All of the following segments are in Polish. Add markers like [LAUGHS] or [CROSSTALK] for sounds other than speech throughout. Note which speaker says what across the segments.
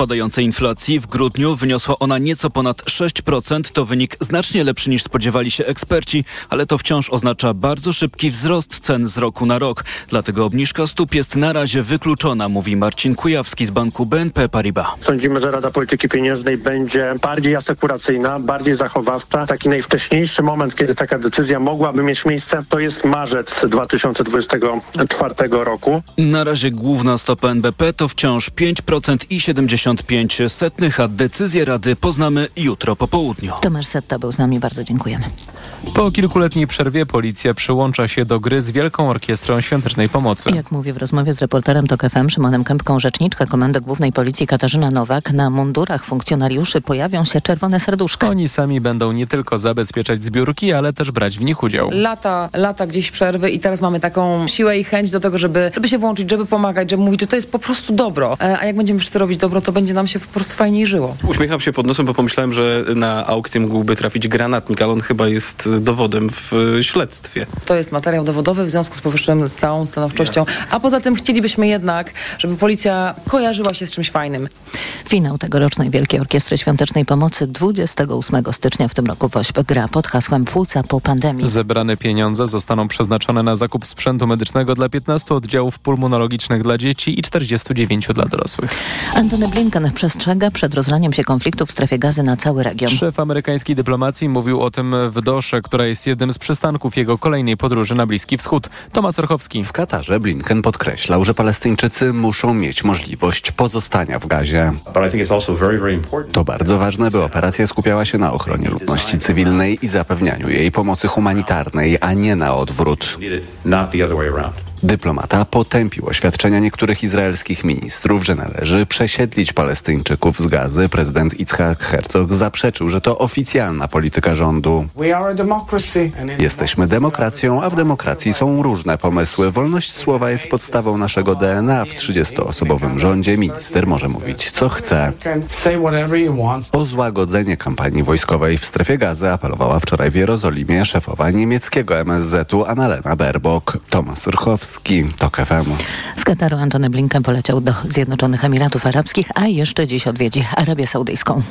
Speaker 1: spadającej inflacji. W grudniu wyniosła ona nieco ponad 6%. To wynik znacznie lepszy niż spodziewali się eksperci, ale to wciąż oznacza bardzo szybki wzrost cen z roku na rok. Dlatego obniżka stóp jest na razie wykluczona, mówi Marcin Kujawski z banku BNP Paribas.
Speaker 2: Sądzimy, że Rada Polityki Pieniężnej będzie bardziej asekuracyjna, bardziej zachowawcza. Taki najwcześniejszy moment, kiedy taka decyzja mogłaby mieć miejsce, to jest marzec 2024 roku.
Speaker 1: Na razie główna stopa NBP to wciąż 5% i 70 1,55, a decyzję Rady poznamy jutro po południu.
Speaker 3: Tomasz Setta był z nami, bardzo dziękujemy.
Speaker 4: Po kilkuletniej przerwie policja przyłącza się do gry z Wielką Orkiestrą Świątecznej Pomocy.
Speaker 3: Jak mówię w rozmowie z reporterem TOK FM Szymonem Kępką, rzeczniczka Komendy Głównej Policji Katarzyna Nowak, na mundurach funkcjonariuszy pojawią się czerwone serduszka.
Speaker 4: Oni sami będą nie tylko zabezpieczać zbiórki, ale też brać w nich udział.
Speaker 5: Lata, lata gdzieś przerwy i teraz mamy taką siłę i chęć do tego, żeby, żeby się włączyć, żeby pomagać, żeby mówić, że to jest po prostu dobro. E, a jak będziemy wszyscy robić dobro, to będzie nam się po prostu fajniej żyło.
Speaker 6: Uśmiecham się pod nosem, bo pomyślałem, że na aukcję mógłby trafić granatnik, ale on chyba jest dowodem w e, śledztwie.
Speaker 5: To jest materiał dowodowy w związku z powyższym z całą stanowczością. A poza tym chcielibyśmy jednak, żeby policja kojarzyła się z czymś fajnym.
Speaker 3: Finał tegorocznej Wielkiej Orkiestry Świątecznej Pomocy 28 stycznia w tym roku w Ośp gra pod hasłem Płuca po pandemii.
Speaker 4: Zebrane pieniądze zostaną przeznaczone na zakup sprzętu medycznego dla 15 oddziałów pulmonologicznych dla dzieci i 49 dla dorosłych.
Speaker 3: Antony Blinken przestrzega przed rozlaniem się konfliktu w strefie gazy na cały region.
Speaker 4: Szef amerykańskiej dyplomacji mówił o tym w Dosze, która jest jednym z przystanków jego kolejnej podróży na Bliski Wschód. Tomasz Orchowski.
Speaker 7: W Katarze Blinken podkreślał, że Palestyńczycy muszą mieć możliwość pozostania w gazie. To bardzo ważne, by operacja skupiała się na ochronie ludności cywilnej i zapewnianiu jej pomocy humanitarnej, a nie na odwrót. Dyplomata potępił oświadczenia niektórych izraelskich ministrów, że należy przesiedlić Palestyńczyków z gazy. Prezydent Itzhak Herzog zaprzeczył, że to oficjalna polityka rządu. Jesteśmy demokracją, a w demokracji są różne pomysły. Wolność słowa jest podstawą naszego DNA. W 30-osobowym rządzie minister może mówić, co chce. O złagodzenie kampanii wojskowej w strefie gazy apelowała wczoraj w Jerozolimie szefowa niemieckiego MSZ-u Annalena Baerbock. Tomasz Urchowski. TOK FM.
Speaker 3: Z Kataru Antony Blinken poleciał do Zjednoczonych Emiratów Arabskich, a jeszcze dziś odwiedzi Arabię Saudyjską.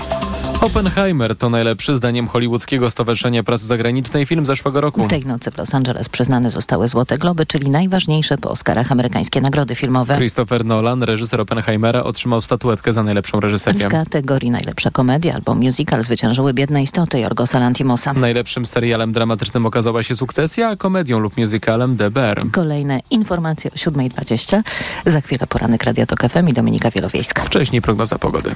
Speaker 4: Oppenheimer to najlepszy zdaniem Hollywoodzkiego Stowarzyszenia Prasy Zagranicznej film zeszłego roku.
Speaker 3: Tej nocy w Los Angeles przyznane zostały Złote Globy, czyli najważniejsze po Oscarach amerykańskie nagrody filmowe.
Speaker 4: Christopher Nolan, reżyser Oppenheimera, otrzymał statuetkę za najlepszą reżyserię.
Speaker 3: W kategorii najlepsza komedia albo musical zwyciężyły Biedne Istoty Jorgosa Lantimosa.
Speaker 4: Najlepszym serialem dramatycznym okazała się Sukcesja, a komedią lub musicalem The Bear.
Speaker 3: Kolejne informacje o 7.20. Za chwilę poranek Radia Tok FM i Dominika Wielowiejska.
Speaker 4: Wcześniej prognoza pogody.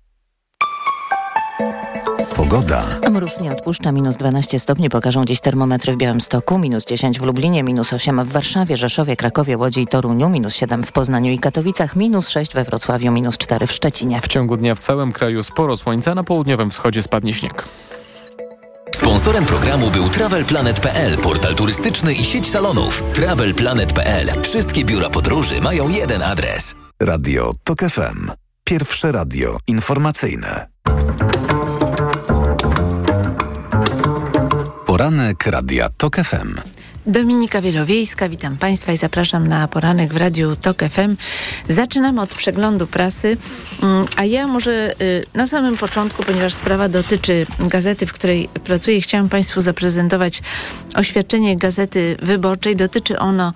Speaker 8: Pogoda.
Speaker 3: Mróz nie odpuszcza, minus 12 stopni pokażą dziś termometry w Białymstoku, minus 10 w Lublinie, minus 8 w Warszawie, Rzeszowie, Krakowie, Łodzi i Toruniu, minus 7 w Poznaniu i Katowicach, minus 6 we Wrocławiu, minus 4 w Szczecinie.
Speaker 4: W ciągu dnia w całym kraju sporo słońca, na południowym wschodzie spadnie śnieg.
Speaker 8: Sponsorem programu był TravelPlanet.pl, portal turystyczny i sieć salonów. TravelPlanet.pl. Wszystkie biura podróży mają jeden adres.
Speaker 9: Radio TOK FM. Pierwsze radio informacyjne. Poranek Radia TOK FM.
Speaker 10: Dominika Wielowiejska, witam Państwa i zapraszam na poranek w Radiu TOK FM. Zaczynamy od przeglądu prasy, mm, a ja może y, na samym początku, ponieważ sprawa dotyczy gazety, w której pracuję, chciałam Państwu zaprezentować oświadczenie Gazety Wyborczej. Dotyczy ono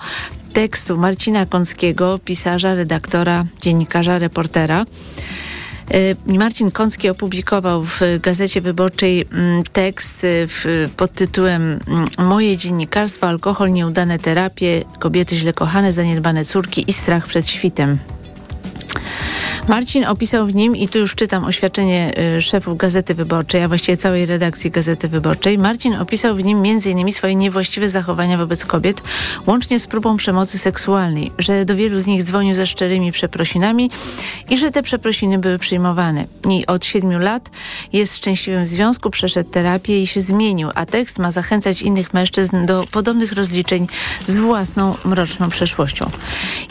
Speaker 10: tekstu Marcina Kąckiego, pisarza, redaktora, dziennikarza, reportera. Marcin Kącki opublikował w Gazecie Wyborczej tekst w, pod tytułem Moje dziennikarstwo, alkohol, nieudane terapie, kobiety źle kochane, zaniedbane córki i strach przed świtem. Marcin opisał w nim, i tu już czytam oświadczenie y, szefów Gazety Wyborczej, a właściwie całej redakcji Gazety Wyborczej, Marcin opisał w nim m.in. swoje niewłaściwe zachowania wobec kobiet, łącznie z próbą przemocy seksualnej, że do wielu z nich dzwonił ze szczerymi przeprosinami i że te przeprosiny były przyjmowane. I od siedmiu lat jest w szczęśliwym związku, przeszedł terapię i się zmienił, a tekst ma zachęcać innych mężczyzn do podobnych rozliczeń z własną mroczną przeszłością.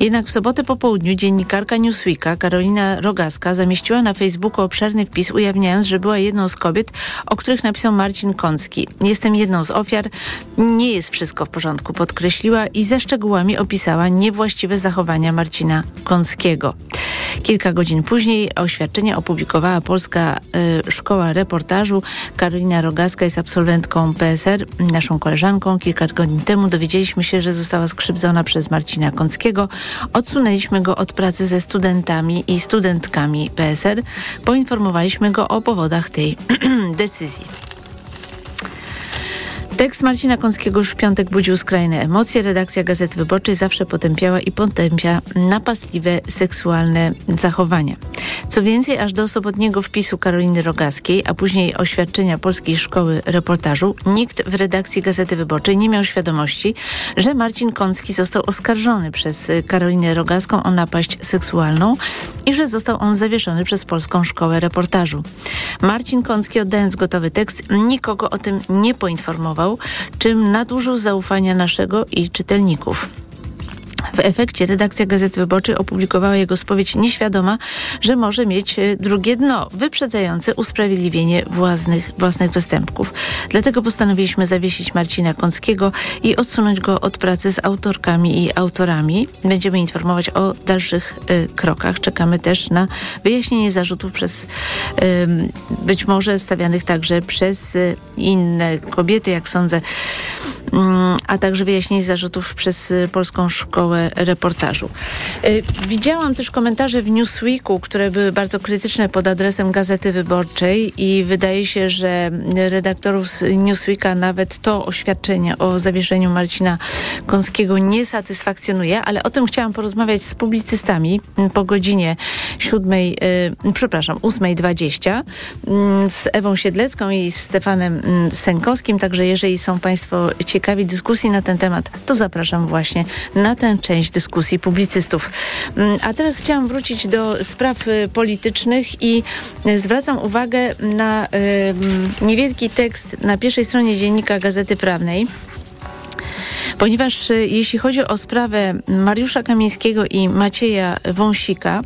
Speaker 10: Jednak w sobotę po południu dziennikarka Newsweeka Karolina Rogaska zamieściła na Facebooku obszerny wpis, ujawniając, że była jedną z kobiet, o których napisał Marcin Kącki. Jestem jedną z ofiar. Nie jest wszystko w porządku, podkreśliła i ze szczegółami opisała niewłaściwe zachowania Marcina Kąckiego. Kilka godzin później oświadczenie opublikowała Polska y, Szkoła Reportażu. Karolina Rogaska jest absolwentką PSR, naszą koleżanką. Kilka tygodni temu dowiedzieliśmy się, że została skrzywdzona przez Marcina Kąckiego. Odsunęliśmy go od pracy ze studentami i studentkami PSR. Poinformowaliśmy go o powodach tej [CLEARS THROAT] decyzji. Tekst Marcina Kąckiego już w piątek budził skrajne emocje. Redakcja Gazety Wyborczej zawsze potępiała i potępia napastliwe seksualne zachowania. Co więcej, aż do sobotniego wpisu Karoliny Rogaskiej, a później oświadczenia Polskiej Szkoły Reportażu, nikt w redakcji Gazety Wyborczej nie miał świadomości, że Marcin Kącki został oskarżony przez Karolinę Rogaską o napaść seksualną i że został on zawieszony przez Polską Szkołę Reportażu. Marcin Kącki, oddając gotowy tekst, nikogo o tym nie poinformował czym nadużył zaufania naszego i czytelników. W efekcie redakcja Gazety Wyborczej opublikowała jego spowiedź nieświadoma, że może mieć e, drugie dno, wyprzedzające usprawiedliwienie własnych, własnych występków. Dlatego postanowiliśmy zawiesić Marcina Kąckiego i odsunąć go od pracy z autorkami i autorami. Będziemy informować o dalszych y, krokach. Czekamy też na wyjaśnienie zarzutów przez y, być może stawianych także przez y, inne kobiety, jak sądzę, mm, a także wyjaśnienie zarzutów przez Polską Szkołę reportażu. Y, widziałam też komentarze w Newsweeku, które były bardzo krytyczne pod adresem Gazety Wyborczej i wydaje się, że redaktorów z Newsweeka nawet to oświadczenie o zawieszeniu Marcina Kąskiego nie satysfakcjonuje, ale o tym chciałam porozmawiać z publicystami po godzinie siódmej, y, przepraszam, 8.20 y, z Ewą Siedlecką i Stefanem Sękowskim. Także jeżeli są Państwo ciekawi dyskusji na ten temat, to zapraszam właśnie na tę część dyskusji publicystów. Mm, a teraz chciałam wrócić do spraw y, politycznych i y, zwracam uwagę na niewielki tekst na pierwszej stronie dziennika Gazety Prawnej ponieważ y, jeśli chodzi o sprawę Mariusza Kamińskiego i Macieja Wąsika,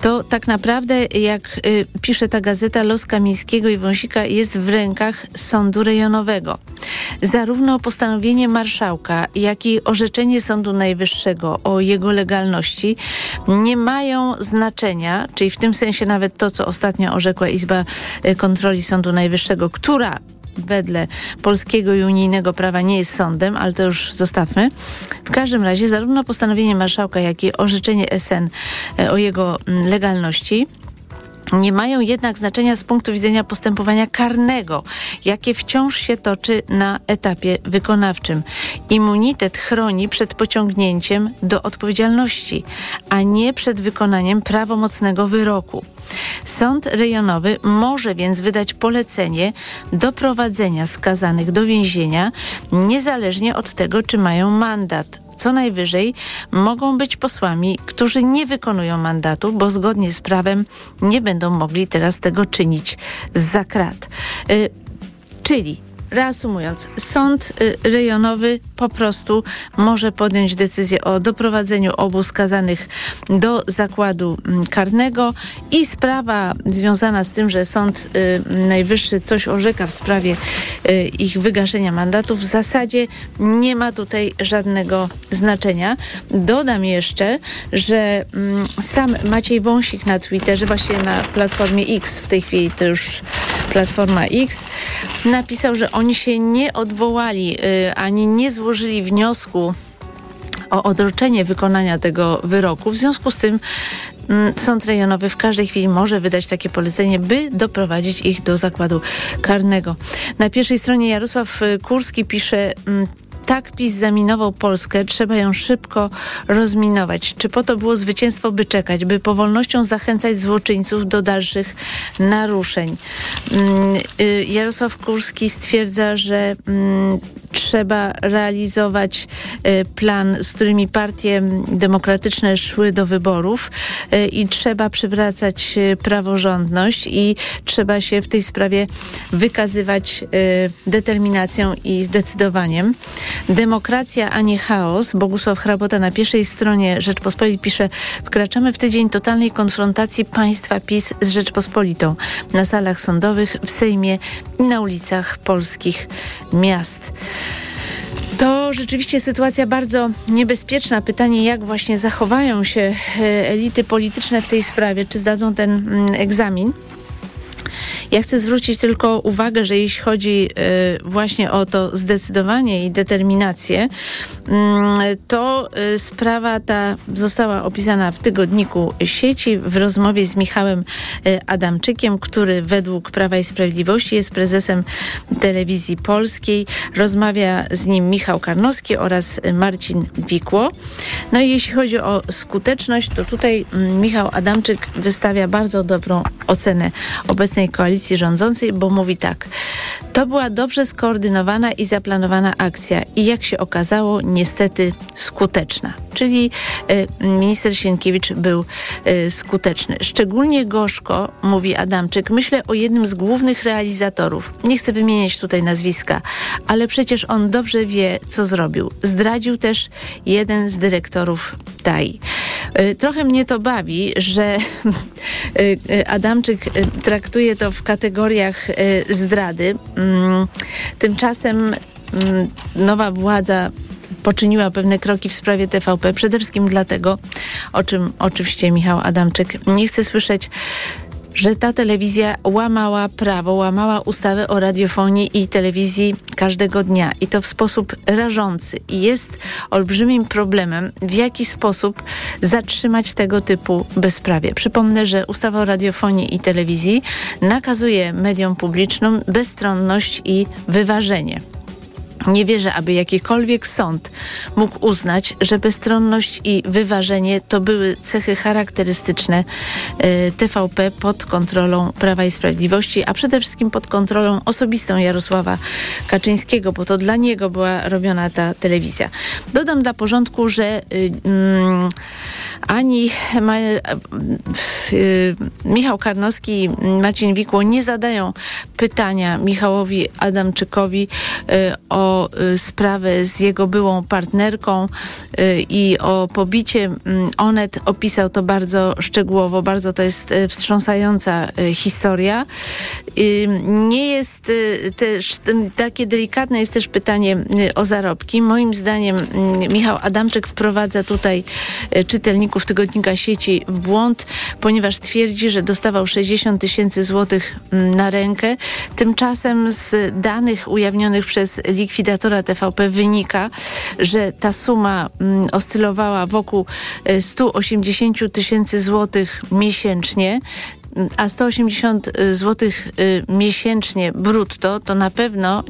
Speaker 10: to tak naprawdę, jak y, pisze ta gazeta, los Kamińskiego i Wąsika jest w rękach sądu rejonowego. Zarówno postanowienie marszałka, jak i orzeczenie Sądu Najwyższego o jego legalności nie mają znaczenia, czyli w tym sensie nawet to, co ostatnio orzekła Izba y, Kontroli Sądu Najwyższego, która wedle polskiego i unijnego prawa nie jest sądem, ale to już zostawmy. W każdym razie zarówno postanowienie marszałka, jak i orzeczenie SN e, o jego mm, legalności nie mają jednak znaczenia z punktu widzenia postępowania karnego, jakie wciąż się toczy na etapie wykonawczym. Immunitet chroni przed pociągnięciem do odpowiedzialności, a nie przed wykonaniem prawomocnego wyroku. Sąd rejonowy może więc wydać polecenie doprowadzenia skazanych do więzienia, niezależnie od tego, czy mają mandat co najwyżej mogą być posłami, którzy nie wykonują mandatu, bo zgodnie z prawem nie będą mogli teraz tego czynić za krat. Y, czyli Reasumując, sąd y, rejonowy po prostu może podjąć decyzję o doprowadzeniu obu skazanych do zakładu mm, karnego i sprawa związana z tym, że Sąd y, Najwyższy coś orzeka w sprawie y, ich wygaszenia mandatów, w zasadzie nie ma tutaj żadnego znaczenia. Dodam jeszcze, że mm, sam Maciej Wąsik na Twitterze, właśnie na Platformie X, w tej chwili to już Platforma X, napisał, że oni się nie odwołali y, ani nie złożyli wniosku o odroczenie wykonania tego wyroku. W związku z tym mm, Sąd rejonowy w każdej chwili może wydać takie polecenie, by doprowadzić ich do zakładu karnego. Na pierwszej stronie Jarosław Kurski pisze mm, tak PiS zaminował Polskę, trzeba ją szybko rozminować. Czy po to było zwycięstwo, by czekać, by powolnością zachęcać złoczyńców do dalszych naruszeń? Mm, y, Jarosław Kurski stwierdza, że mm, trzeba realizować y, plan, z którymi partie demokratyczne szły do wyborów y, i trzeba przywracać praworządność i trzeba się w tej sprawie wykazywać determinacją i zdecydowaniem. Demokracja, a nie chaos. Bogusław Hrabota na pierwszej stronie Rzeczpospolitej pisze Wkraczamy w tydzień totalnej konfrontacji państwa PiS z Rzeczpospolitą na salach sądowych, w Sejmie i na ulicach polskich miast. To rzeczywiście sytuacja bardzo niebezpieczna. Pytanie, jak właśnie zachowają się e, elity polityczne w tej sprawie, czy zdadzą ten mm, egzamin. Ja chcę zwrócić tylko uwagę, że jeśli chodzi y, właśnie o to zdecydowanie i determinację, mm, to y, sprawa ta została opisana w tygodniku sieci w rozmowie z Michałem y, Adamczykiem, który według Prawa i Sprawiedliwości jest prezesem telewizji polskiej. Rozmawia z nim Michał Karnowski oraz Marcin Wikło. No i jeśli chodzi o skuteczność, to tutaj mm, Michał Adamczyk wystawia bardzo dobrą ocenę obecnej koalicji rządzącej, bo mówi tak. To była dobrze skoordynowana i zaplanowana akcja i jak się okazało, niestety skuteczna. Czyli y, minister Sienkiewicz był y, skuteczny. Szczególnie gorzko, mówi Adamczyk, myślę o jednym z głównych realizatorów. Nie chcę wymieniać tutaj nazwiska, ale przecież on dobrze wie, co zrobił. Zdradził też jeden z dyrektorów TAI. Y, trochę mnie to bawi, że [LAUGHS] Adamczyk traktuje to w kategoriach zdrady. Mm, tymczasem mm, nowa władza poczyniła pewne kroki w sprawie TVP, przede wszystkim dlatego, o czym oczywiście Michał Adamczyk nie chce słyszeć, że ta telewizja łamała prawo, łamała ustawę o radiofonii i telewizji każdego dnia i to w sposób rażący. I jest olbrzymim problemem, w jaki sposób zatrzymać tego typu bezprawie. Przypomnę, że ustawa o radiofonii i telewizji nakazuje mediom publicznym bezstronność i wyważenie. Nie wierzę, aby jakikolwiek sąd mógł uznać, że bezstronność i wyważenie to były cechy charakterystyczne y, TVP pod kontrolą Prawa i Sprawiedliwości, a przede wszystkim pod kontrolą osobistą Jarosława Kaczyńskiego, bo to dla niego była robiona ta telewizja. Dodam dla porządku, że y, mm, ani ma, y, Michał Karnowski i Marcin Wikło nie zadają pytania Michałowi Adamczykowi o Y, sprawę z jego byłą partnerką y, i o pobicie. Mm, Onet opisał to bardzo szczegółowo, bardzo to jest y, wstrząsająca historia. Nie jest też, takie delikatne jest też pytanie o zarobki. Moim zdaniem mm, Michał Adamczyk wprowadza tutaj czytelników tygodnika sieci w błąd, ponieważ twierdzi, że dostawał 60 tysięcy złotych mm, na rękę. Tymczasem z danych ujawnionych przez likwidatora TVP wynika, że ta suma mm, oscylowała wokół 180 e, tysięcy złotych miesięcznie a 180 zł y, miesięcznie brutto to na pewno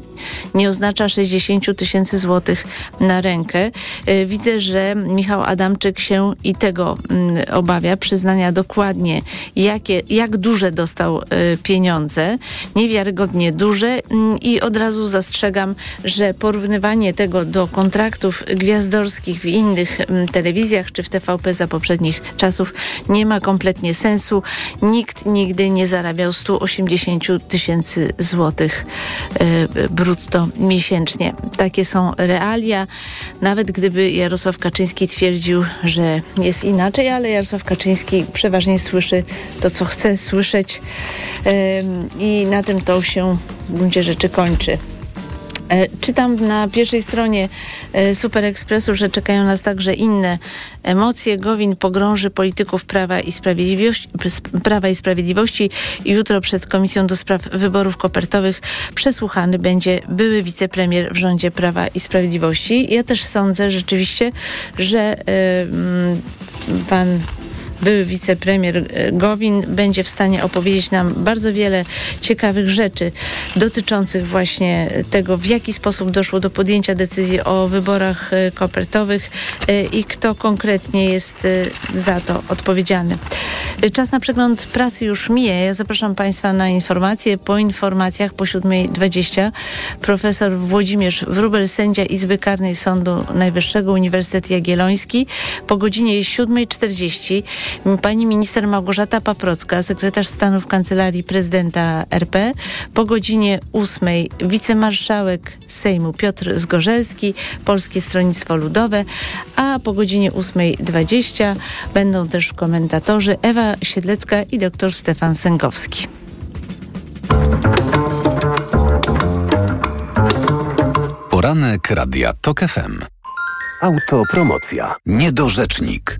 Speaker 10: nie oznacza 60 tysięcy złotych na rękę. Y, widzę, że Michał Adamczyk się i tego mm, obawia, przyznania dokładnie, jakie, jak duże dostał y, pieniądze, niewiarygodnie duże mm, i od razu zastrzegam, że porównywanie tego do kontraktów gwiazdorskich w innych mm, telewizjach czy w TVP za poprzednich czasów nie ma kompletnie sensu. Nikt nikt nigdy nie zarabiał 180 tysięcy złotych e, brutto miesięcznie. Takie są realia. Nawet gdyby Jarosław Kaczyński twierdził, że jest inaczej, ale Jarosław Kaczyński przeważnie słyszy to, co chce słyszeć i na tym to się w gruncie rzeczy kończy. E, czytam na pierwszej stronie e, Super Expressu, że czekają nas także inne emocje. Gowin pogrąży polityków Prawa i Sprawiedliwości, Prawa i Sprawiedliwości. Jutro przed Komisją do Spraw Wyborów Kopertowych przesłuchany będzie były wicepremier w rządzie Prawa i Sprawiedliwości. Ja też sądzę rzeczywiście, że yy, pan były wicepremier e, Gowin będzie w stanie opowiedzieć nam bardzo wiele ciekawych rzeczy dotyczących właśnie tego, w jaki sposób doszło do podjęcia decyzji o wyborach e, kopertowych e, i kto konkretnie jest za to odpowiedzialny. Czas na przegląd prasy już mija. Ja zapraszam Państwa na informacje. Po informacjach po 7.20 profesor Włodzimierz Wróbel, sędzia Izby Karnej Sądu Najwyższego Uniwersytet Jagielloński. Po godzinie 7.40 Pani minister Małgorzata Paprocka, sekretarz stanu w Kancelarii Prezydenta RP. Po godzinie 8 wicemarszałek Sejmu Piotr Zgorzelski, Polskie Stronnictwo Ludowe, a po godzinie 8.20 będą też komentatorzy Ewa Siedlecka i dr Stefan Sęgowski.
Speaker 9: Poranek Radia TOK FM. Autopromocja. Niedorzecznik.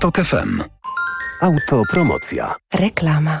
Speaker 9: TOK FM. Autopromocja.
Speaker 11: Reklama.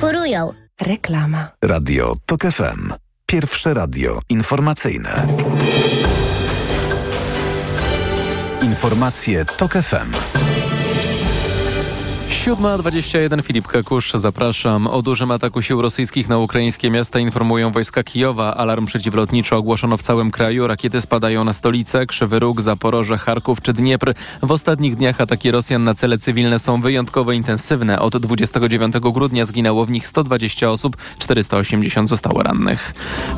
Speaker 12: kurują.
Speaker 11: Reklama.
Speaker 9: Radio TOK FM. Pierwsze radio informacyjne. Informacje TOK FM.
Speaker 4: 7.21 Filip Kekusz, zapraszam. O dużym ataku sił rosyjskich na ukraińskie miasta informują wojska Kijowa. Alarm przeciwlotniczy ogłoszono w całym kraju. Rakiety spadają na stolicę, Krzywy Róg, Zaporoże, Charków czy Dniepr. W ostatnich dniach ataki Rosjan na cele cywilne są wyjątkowo intensywne. Od 29 grudnia zginęło w nich 120 osób, 480 zostało rannych.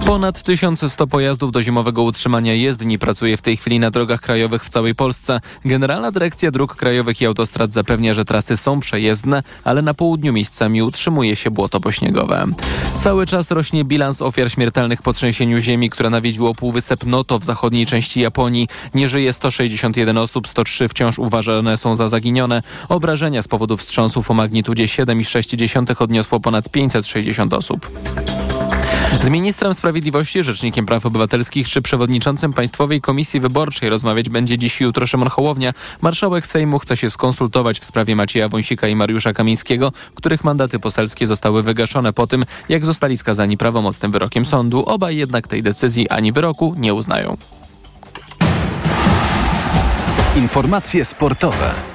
Speaker 4: Ponad 1100 pojazdów do zimowego utrzymania jezdni pracuje w tej chwili na drogach krajowych w całej Polsce. Generalna Dyrekcja Dróg Krajowych i Autostrad zapewnia, że trasy są przejezdne, ale na południu miejscami utrzymuje się błoto pośniegowe. Cały czas rośnie bilans ofiar śmiertelnych po trzęsieniu ziemi, które nawiedziło półwysep Noto w zachodniej części Japonii. Nie żyje 161 osób, 103 wciąż uważane są za zaginione. Obrażenia z powodu wstrząsów o magnitudzie 7,6 odniosło ponad 560 osób. Z ministrem sprawiedliwości, rzecznikiem praw obywatelskich czy przewodniczącym Państwowej Komisji Wyborczej rozmawiać będzie dziś jutro Szymon Hołownia. Marszałek Sejmu chce się skonsultować w sprawie Macieja Wąsika i Mariusza Kamińskiego, których mandaty poselskie zostały wygaszone po tym, jak zostali skazani prawomocnym wyrokiem sądu. Obaj jednak tej decyzji ani wyroku nie uznają.
Speaker 9: Informacje sportowe.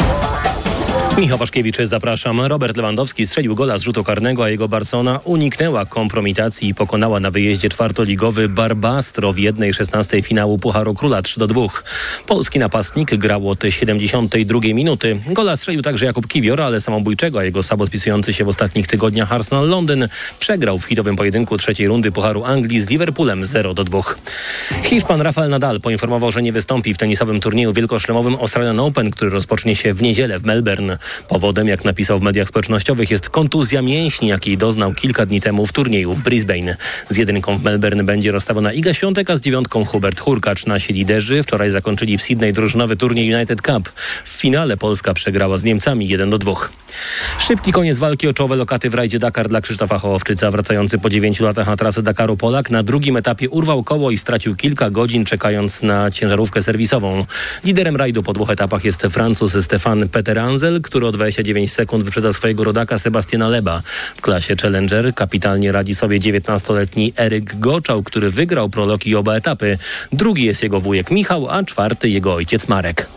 Speaker 13: Michał Waszkiewicz, zapraszam. Robert Lewandowski strzelił gola z rzutu karnego, a jego Barcona uniknęła kompromitacji i pokonała na wyjeździe czwartoligowy Barbastro w 1-16 finału Pucharu Króla 3-2. Polski napastnik grał od 72 minuty. Gola strzelił także Jakub Kiwior, ale samobójczego, a jego słabo spisujący się w ostatnich tygodniach Arsenal Londyn przegrał w hitowym pojedynku trzeciej rundy Pucharu Anglii z Liverpoolem 0-2. Hiszpan Rafael Nadal poinformował, że nie wystąpi w tenisowym turnieju wielkoszlemowym Australian Open, który rozpocznie się w niedzielę w Melbourne. Powodem, jak napisał w mediach społecznościowych, jest kontuzja mięśni, jakiej doznał kilka dni temu w turnieju w Brisbane. Z jedynką w Melbourne będzie rozstawiona Iga Świątek, a z dziewiątką Hubert Hurkacz. Nasi liderzy wczoraj zakończyli w Sydney drużynowy turniej United Cup. W finale Polska przegrała z Niemcami 1 do 2. Szybki koniec walki o czołowe lokaty w rajdzie Dakar dla Krzysztofa Hołowczyca. Wracający po 9 latach na trasę Dakaru Polak na drugim etapie urwał koło i stracił kilka godzin czekając na ciężarówkę serwisową. Liderem rajdu po dwóch etapach jest Francuz Stefan Peter Anzel, który o 29 sekund wyprzedza swojego rodaka Sebastiana Leba. W klasie Challenger kapitalnie radzi sobie 19-letni Eryk Goczał, który wygrał prolog i oba etapy. Drugi jest jego wujek Michał, a czwarty jego ojciec Marek.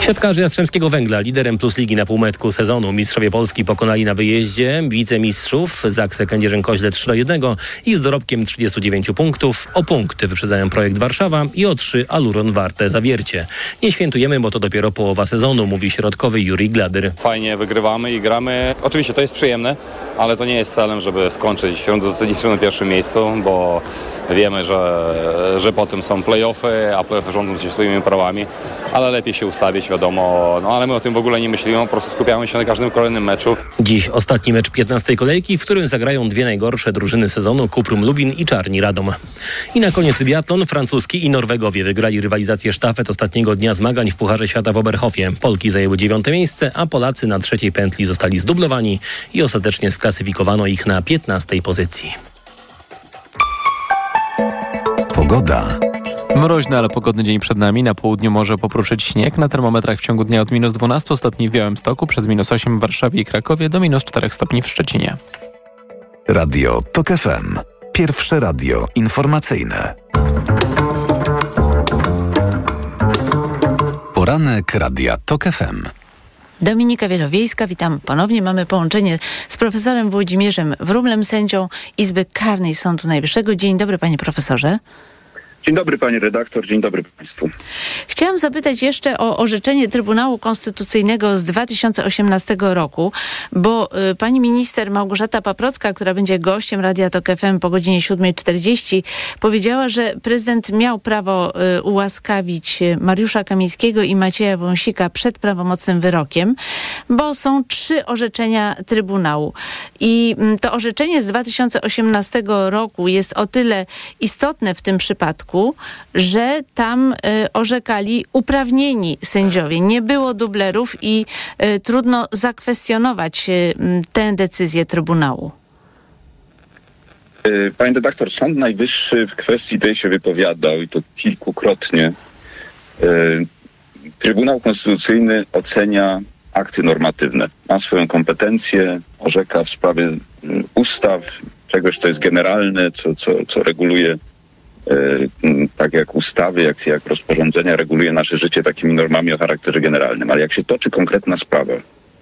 Speaker 13: Siatkarze Jastrzębskiego Węgla, liderem plus ligi na półmetku sezonu. Mistrzowie Polski pokonali na wyjeździe wicemistrzów Zaksę Kędzierzyn-Koźle 3 do 1 i z dorobkiem 39 punktów o punkty wyprzedzają projekt Warszawa i o 3 Aluron Warte Zawiercie. Nie świętujemy, bo to dopiero połowa sezonu, mówi środkowy Juri Gladyr.
Speaker 14: Fajnie wygrywamy i gramy. Oczywiście to jest przyjemne, ale to nie jest celem, żeby skończyć rundę na pierwszym miejscu, bo wiemy, że, że potem są play-offy, a play-offy rządzą się swoimi prawami, ale lepiej się ustawić, wiadomo. No ale my o tym w ogóle nie myślimy, po prostu skupiamy się na każdym kolejnym meczu.
Speaker 13: Dziś ostatni mecz 15 kolejki, w którym zagrają dwie najgorsze drużyny sezonu Kuprum Lubin i Czarni Radom. I na koniec biatlon francuski i Norwegowie wygrali rywalizację sztafet ostatniego dnia zmagań w Pucharze Świata w Oberhofie. Polki zajęły dziewiąte miejsce, a Polacy na trzeciej pętli zostali zdublowani i ostatecznie sklasyfikowano ich na 15 pozycji.
Speaker 4: Pogoda. Mroźny, ale pogodny dzień przed nami. Na południu może popruszyć śnieg. Na termometrach w ciągu dnia od minus 12 stopni w Białymstoku, przez minus 8 w Warszawie i Krakowie do minus 4 stopni w Szczecinie.
Speaker 9: Radio TOK FM. Pierwsze radio informacyjne. Poranek Radia TOK FM.
Speaker 10: Dominika Wielowiejska, witam ponownie. Mamy połączenie z profesorem Włodzimierzem Wróblem, sędzią Izby Karnej Sądu Najwyższego. Dzień dobry, panie profesorze.
Speaker 15: Dzień dobry pani redaktor, dzień dobry państwu.
Speaker 10: Chciałam zapytać jeszcze o orzeczenie Trybunału Konstytucyjnego z 2018 roku, bo y, pani minister Małgorzata Paprocka, która będzie gościem Radia Tok FM po godzinie 7.40, powiedziała, że prezydent miał prawo y, ułaskawić Mariusza Kamińskiego i Macieja Wąsika przed prawomocnym wyrokiem, bo są trzy orzeczenia Trybunału. I y, to orzeczenie z 2018 roku jest o tyle istotne w tym przypadku, że tam y, orzekali uprawnieni sędziowie. Nie było dublerów i y, trudno zakwestionować y, tę decyzję Trybunału.
Speaker 15: Panie redaktor, Sąd Najwyższy w kwestii tej się wypowiadał i to kilkukrotnie. Trybunał Konstytucyjny ocenia akty normatywne. Ma swoją kompetencję, orzeka w sprawie ustaw, czegoś, co jest generalne, co, co, co reguluje tak jak ustawy, jak, jak rozporządzenia reguluje nasze życie takimi normami o charakterze generalnym, ale jak się toczy konkretna sprawa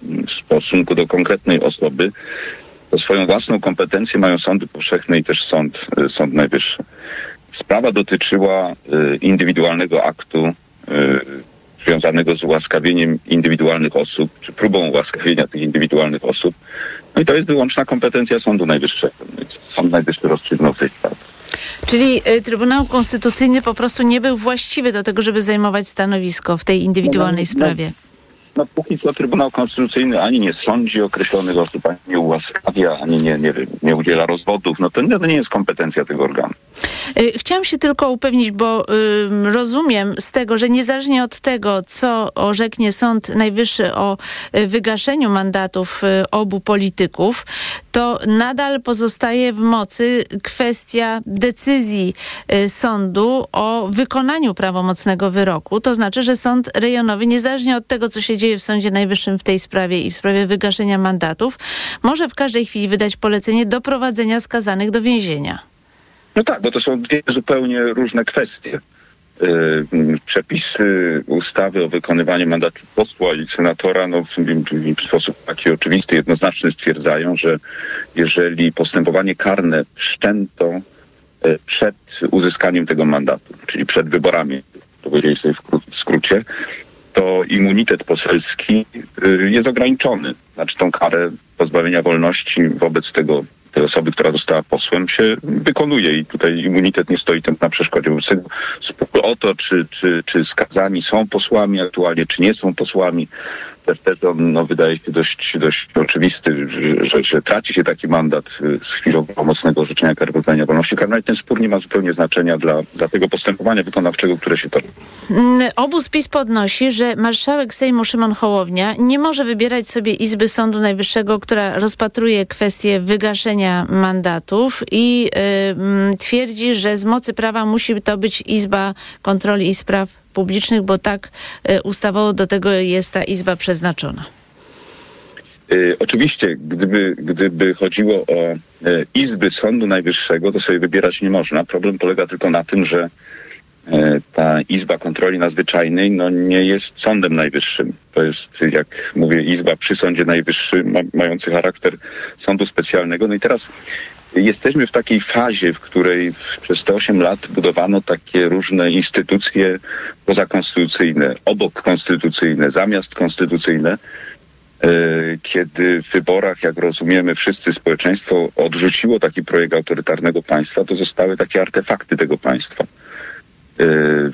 Speaker 15: w stosunku do konkretnej osoby, to swoją własną kompetencję mają sądy powszechne i też sąd, sąd najwyższy. Sprawa dotyczyła indywidualnego aktu związanego z ułaskawieniem indywidualnych osób, czy próbą ułaskawienia tych indywidualnych osób. No i to jest wyłączna kompetencja Sądu Najwyższego. Sąd Najwyższy rozstrzygnął w tej sprawie.
Speaker 10: Czyli y, Trybunał Konstytucyjny po prostu nie był właściwy do tego, żeby zajmować stanowisko w tej indywidualnej
Speaker 15: no, no,
Speaker 10: sprawie.
Speaker 15: No póki co Trybunał Konstytucyjny ani nie sądzi określonych osób, ani nie ułaskawia, ani nie, nie, nie udziela rozwodów. No to, to nie jest kompetencja tego organu.
Speaker 10: Chciałam się tylko upewnić, bo y, rozumiem z tego, że niezależnie od tego, co orzeknie Sąd Najwyższy o y, wygaszeniu mandatów y, obu polityków, to nadal pozostaje w mocy kwestia decyzji y, sądu o wykonaniu prawomocnego wyroku. To znaczy, że sąd rejonowy, niezależnie od tego, co się dzieje w Sądzie Najwyższym w tej sprawie i w sprawie wygaszenia mandatów, może w każdej chwili wydać polecenie doprowadzenia skazanych do więzienia.
Speaker 15: No tak, bo to są dwie zupełnie różne kwestie. Przepisy ustawy o wykonywaniu mandatu posła i senatora no, w, w sposób taki oczywisty, jednoznaczny stwierdzają, że jeżeli postępowanie karne wszczęto przed uzyskaniem tego mandatu, czyli przed wyborami, to powiedzieli sobie w skrócie, to immunitet poselski jest ograniczony. Znaczy tą karę pozbawienia wolności wobec tego tej osoby, która została posłem, się wykonuje i tutaj immunitet nie stoi tym na przeszkodzie. Spór o to, czy, czy, czy skazani są posłami aktualnie, czy nie są posłami, też, też on no, wydaje się dość, dość oczywisty, że, że, traci się taki mandat y, z chwilą pomocnego orzeczenia kary pozbawienia wolności karnej. Ten spór nie ma zupełnie znaczenia dla, dla tego postępowania wykonawczego, które się toczy.
Speaker 10: Mm, Obóz PiS podnosi, że marszałek Sejmu Szymon Hołownia nie może wybierać sobie Izby Sądu Najwyższego, która rozpatruje kwestię wygaszenia mandatów i y, mm, twierdzi, że z mocy prawa musi to być Izba Kontroli i Spraw Publicznych, bo tak y, ustawowo do tego jest ta Izba przeznaczona.
Speaker 15: Y, oczywiście, gdyby, gdyby chodziło o y, izby Sądu Najwyższego, to sobie wybierać nie można. Problem polega tylko na tym, że ta Izba Kontroli Nadzwyczajnej no, nie jest Sądem Najwyższym. To jest, jak mówię, Izba przy Sądzie Najwyższym, ma, mający charakter sądu specjalnego. No i teraz jesteśmy w takiej fazie, w której przez te 8 lat budowano takie różne instytucje pozakonstytucyjne, obok konstytucyjne, zamiast konstytucyjne e, kiedy w wyborach, jak rozumiemy, wszyscy społeczeństwo odrzuciło taki projekt autorytarnego państwa, to zostały takie artefakty tego państwa.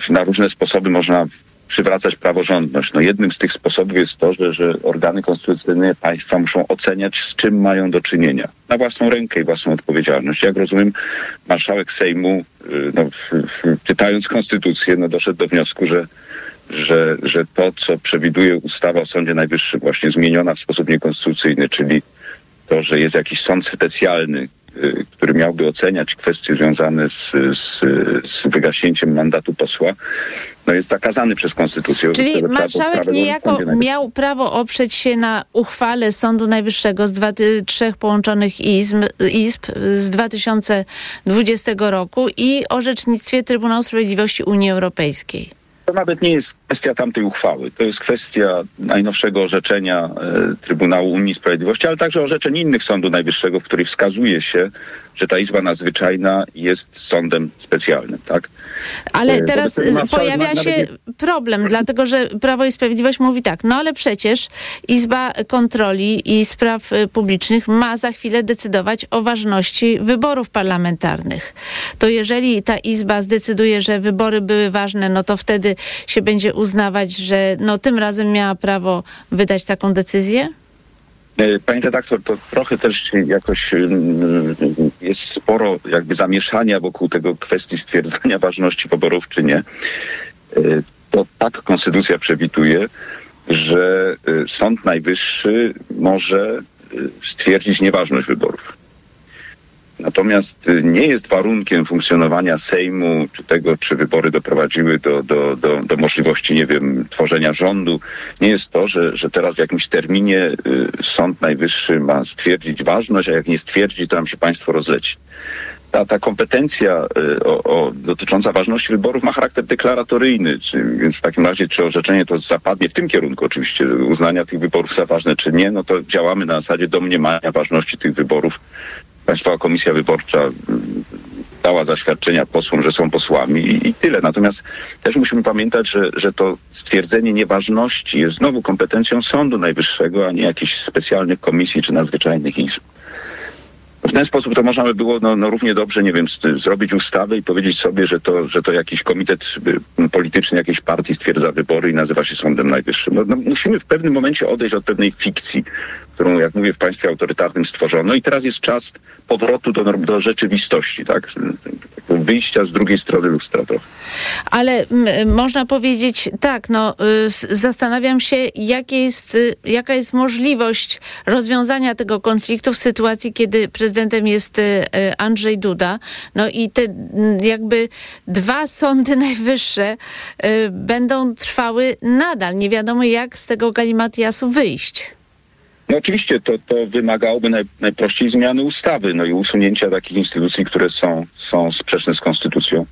Speaker 15: E, Na różne sposoby można przywracać praworządność. No jednym z tych sposobów jest to, że, że organy konstytucyjne państwa muszą oceniać, z czym mają do czynienia. Na własną rękę i własną odpowiedzialność. Jak rozumiem, marszałek Sejmu, y, no, czytając konstytucję, no, doszedł do wniosku, że że, że to, co przewiduje ustawa o Sądzie Najwyższym, właśnie zmieniona w sposób niekonstytucyjny, czyli to, że jest jakiś sąd specjalny, który miałby oceniać kwestie związane z, z, z wygaśnięciem mandatu posła, no jest zakazany przez konstytucję.
Speaker 10: Czyli marszałek niejako miał prawo oprzeć się na uchwale Sądu Najwyższego z dwa, ty- trzech połączonych izb, izb z 2020 roku i orzecznictwie Trybunału Sprawiedliwości Unii Europejskiej.
Speaker 15: To nawet nie jest kwestia tamtej uchwały. To jest kwestia najnowszego orzeczenia e, Trybunału Unii Sprawiedliwości, ale także orzeczeń innych Sądu Najwyższego, w których wskazuje się, że ta Izba Nadzwyczajna jest sądem specjalnym. Tak?
Speaker 10: Ale
Speaker 15: E,
Speaker 10: teraz
Speaker 15: wobec
Speaker 10: pojawia
Speaker 15: nawet
Speaker 10: się
Speaker 15: nie-
Speaker 10: problem, dlatego że Prawo i Sprawiedliwość mówi tak, no ale przecież Izba Kontroli i Spraw y, Publicznych ma za chwilę decydować o ważności wyborów parlamentarnych. To jeżeli ta Izba zdecyduje, że wybory były ważne, no to wtedy się będzie uznawać, że no tym razem miała prawo wydać taką decyzję?
Speaker 15: E, Pani redaktor, to trochę też jakoś mm, jest sporo jakby zamieszania wokół tego kwestii stwierdzania [LAUGHS] ważności wyborów czy nie. E, To tak konstytucja przewiduje, że e, Sąd Najwyższy może e, stwierdzić nieważność wyborów. Natomiast y, nie jest warunkiem funkcjonowania Sejmu, czy tego, czy wybory doprowadziły do, do, do, do możliwości, nie wiem, tworzenia rządu, nie jest to, że, że teraz w jakimś terminie y, Sąd Najwyższy ma stwierdzić ważność, a jak nie stwierdzi, to nam się państwo rozleci. Ta, ta kompetencja y, o, o, dotycząca ważności wyborów ma charakter deklaratoryjny, czy, więc w takim razie czy orzeczenie to zapadnie w tym kierunku oczywiście, uznania tych wyborów za ważne czy nie, no to działamy na zasadzie domniemania ważności tych wyborów Państwowa Komisja Wyborcza mm, dała zaświadczenia posłom, że są posłami i, i tyle. Natomiast też musimy pamiętać, że, że to stwierdzenie nieważności jest znowu kompetencją Sądu Najwyższego, a nie jakichś specjalnych komisji czy nadzwyczajnych izb. W ten sposób to można by było no, no równie dobrze, nie wiem, zrobić ustawę i powiedzieć sobie, że to, że to jakiś komitet y, polityczny jakiejś partii stwierdza wybory i nazywa się Sądem Najwyższym. No, no, musimy w pewnym momencie odejść od pewnej fikcji, którą, jak mówię, w państwie autorytarnym stworzono i teraz jest czas powrotu do, do rzeczywistości, tak? Wyjścia z drugiej strony lustra trochę.
Speaker 10: Ale można powiedzieć tak, no y, zastanawiam się, jest, y, jaka jest możliwość rozwiązania tego konfliktu w sytuacji, kiedy prezydentem jest y, Andrzej Duda. No i te jakby dwa sądy [LAUGHS] najwyższe będą trwały nadal. Nie wiadomo, jak z tego galimatiasu wyjść.
Speaker 15: No oczywiście to, to wymagałoby naj, najprościej zmiany ustawy, no i usunięcia takich instytucji, które są, są sprzeczne z konstytucją.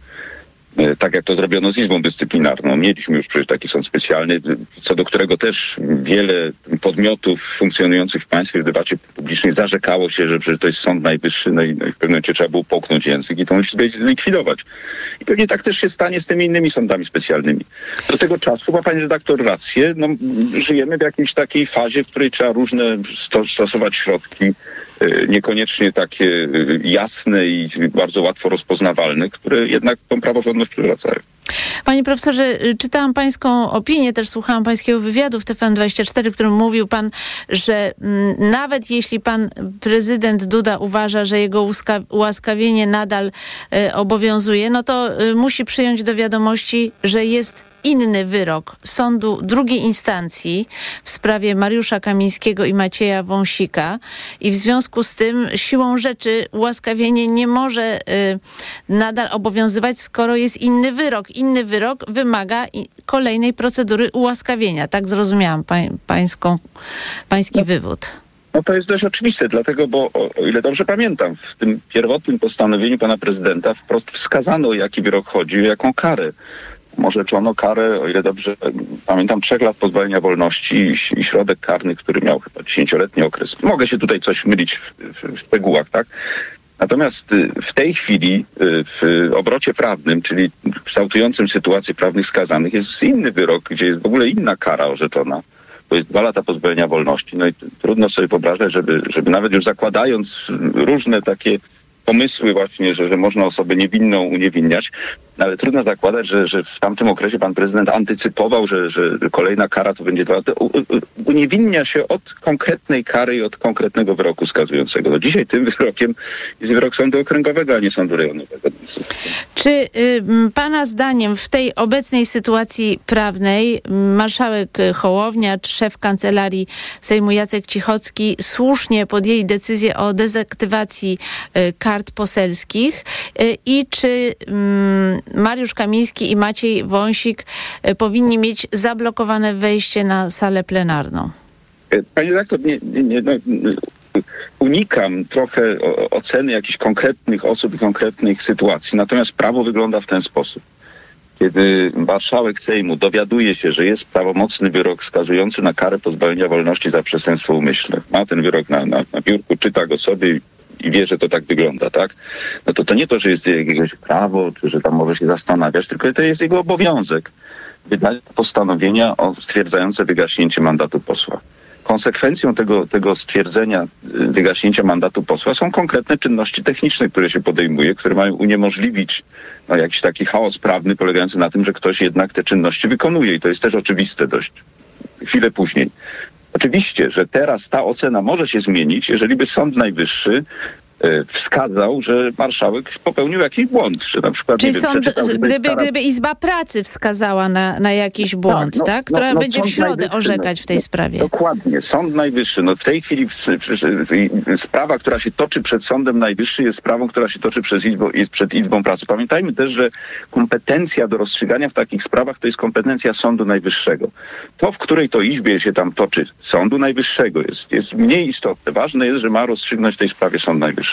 Speaker 15: E, Tak jak to zrobiono z Izbą Dyscyplinarną. Mieliśmy już przecież taki sąd specjalny, co do którego też wiele podmiotów funkcjonujących w państwie w debacie publicznej zarzekało się, że przecież to jest Sąd Najwyższy, no i, no i w pewnym momencie trzeba było połknąć język i tą Izbę zlikwidować. I pewnie tak też się stanie z tymi innymi sądami specjalnymi. Do tego czasu ma pani redaktor rację, no, żyjemy w jakiejś takiej fazie, w której trzeba różne sto, stosować środki, niekoniecznie takie e, jasne i bardzo łatwo rozpoznawalne, które jednak tą praworządność przywracają.
Speaker 10: Panie profesorze, y, czytałam pańską opinię, też słuchałam pańskiego wywiadu w TVN24, w którym mówił pan, że mm, nawet jeśli pan prezydent Duda uważa, że jego ułaskawienie nadal y, obowiązuje, no to y, musi przyjąć do wiadomości, że jest inny wyrok sądu drugiej instancji w sprawie Mariusza Kamińskiego i Macieja Wąsika i w związku z tym siłą rzeczy ułaskawienie nie może y, nadal obowiązywać, skoro jest inny wyrok. Inny wyrok wymaga kolejnej procedury ułaskawienia. Tak zrozumiałam pań, pańską, pański wywód.
Speaker 15: No to jest dość oczywiste, dlatego, bo o, o ile dobrze pamiętam, w tym pierwotnym postanowieniu pana prezydenta wprost wskazano, o jaki wyrok chodzi, o jaką karę. Orzeczono karę, o ile dobrze pamiętam, trzech lat pozbawienia wolności i, i środek karny, który miał chyba dziesięcioletni okres. Mogę się tutaj coś mylić w, w, w szczegółach, tak? Natomiast y, w tej chwili y, w obrocie prawnym, czyli kształtującym sytuację prawnych skazanych, jest inny wyrok, gdzie jest w ogóle inna kara orzeczona. To jest dwa lata pozbawienia wolności. No i trudno sobie wyobrażać, żeby, żeby nawet już zakładając różne takie pomysły właśnie, że, że można osobę niewinną uniewinniać, ale trudno zakładać, że, że w tamtym okresie pan prezydent antycypował, że, że kolejna kara to będzie dwa lata. Uniewinnia się od konkretnej kary i od konkretnego wyroku skazującego. No dzisiaj tym wyrokiem jest wyrok sądu okręgowego, a nie sądu rejonowego.
Speaker 10: Czy y, Pana zdaniem w tej obecnej sytuacji prawnej marszałek Hołownia czy szef kancelarii Sejmu Jacek Cichocki słusznie podjęli decyzję o dezaktywacji y, kart poselskich y, i czy mm, Mariusz Kamiński i Maciej Wąsik y, powinni mieć zablokowane wejście na salę plenarną?
Speaker 15: Panie redaktor, nie, nie, nie, no, unikam trochę oceny jakichś konkretnych osób i konkretnych sytuacji, natomiast prawo wygląda w ten sposób. Kiedy marszałek Sejmu dowiaduje się, że jest prawomocny wyrok skazujący na karę pozbawienia wolności za przestępstwo umyślne, ma ten wyrok na, na, na biurku, czyta go sobie i- wie, że to tak wygląda, tak? No to to nie to, że jest jakiegoś prawo, czy że tam może się zastanawiać, tylko to jest jego obowiązek wydania postanowienia o stwierdzające wygaśnięcie mandatu posła. Konsekwencją tego, tego stwierdzenia y, wygaśnięcia mandatu posła są konkretne czynności techniczne, które się podejmuje, które mają uniemożliwić no, jakiś taki chaos prawny polegający na tym, że ktoś jednak te czynności wykonuje i to jest też oczywiste dość chwilę później. Oczywiście, że teraz ta ocena może się zmienić, jeżeli by Sąd Najwyższy wskazał, że marszałek popełnił jakiś błąd, że na przykład
Speaker 10: Czyli
Speaker 15: wiem,
Speaker 10: sąd, gdyby,
Speaker 15: kara-
Speaker 10: gdyby Izba Pracy wskazała na, na jakiś błąd,
Speaker 15: no,
Speaker 10: tak?
Speaker 15: no,
Speaker 10: Która
Speaker 15: no,
Speaker 10: będzie w środę
Speaker 15: Najwyższy,
Speaker 10: orzekać w tej
Speaker 15: no,
Speaker 10: sprawie.
Speaker 15: Dokładnie. Sąd Najwyższy, no w tej chwili w, y, sprawa, która się toczy przed Sądem Najwyższym jest sprawą, która się toczy przez Izbą, jest przed Izbą Pracy. Pamiętajmy też, że kompetencja do rozstrzygania w takich sprawach to jest kompetencja Sądu Najwyższego. To, w której to Izbie się tam toczy Sądu Najwyższego jest, jest mniej istotne. Ważne jest, że ma rozstrzygnąć w tej sprawie Sąd Najwyższy.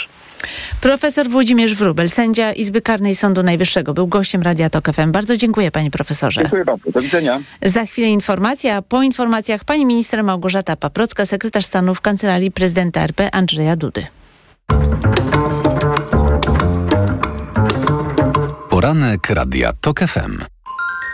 Speaker 10: Profesor Włodzimierz Wróbel, sędzia Izby Karnej Sądu Najwyższego, był gościem Radia Tok FM. Bardzo dziękuję panie profesorze.
Speaker 15: Dziękuję bardzo. Do widzenia.
Speaker 10: Za chwilę informacja, a po informacjach pani minister Małgorzata Paprocka, sekretarz stanu w Kancelarii Prezydenta RP Andrzeja Dudy.
Speaker 9: Poranek Radia TOK FM.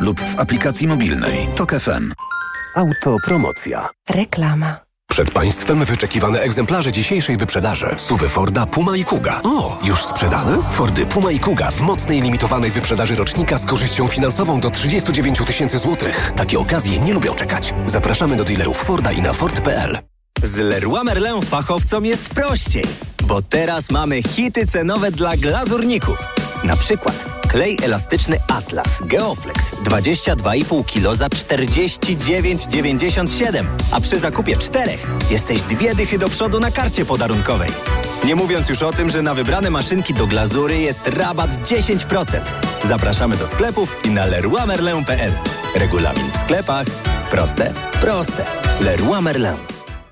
Speaker 9: lub w aplikacji mobilnej. TOK FM. Autopromocja.
Speaker 16: Reklama.
Speaker 17: Przed Państwem wyczekiwane egzemplarze dzisiejszej wyprzedaży. Suwy Forda Puma i Kuga. O, już sprzedane? Fordy Puma i Kuga w mocnej limitowanej wyprzedaży rocznika z korzyścią finansową do 39 tysięcy złotych. Takie okazje nie lubią czekać. Zapraszamy do dealerów Forda i na Ford.pl.
Speaker 18: Z Leroy Merlin fachowcom jest prościej, bo teraz mamy hity cenowe dla glazurników. Na przykład klej elastyczny Atlas Geoflex 22,5 kg za 49,97, a przy zakupie czterech jesteś dwie dychy do przodu na karcie podarunkowej. Nie mówiąc już o tym, że na wybrane maszynki do glazury jest rabat 10%. Zapraszamy do sklepów i na leroymerlin.pl. Regulamin w sklepach. Proste, proste. Leroy.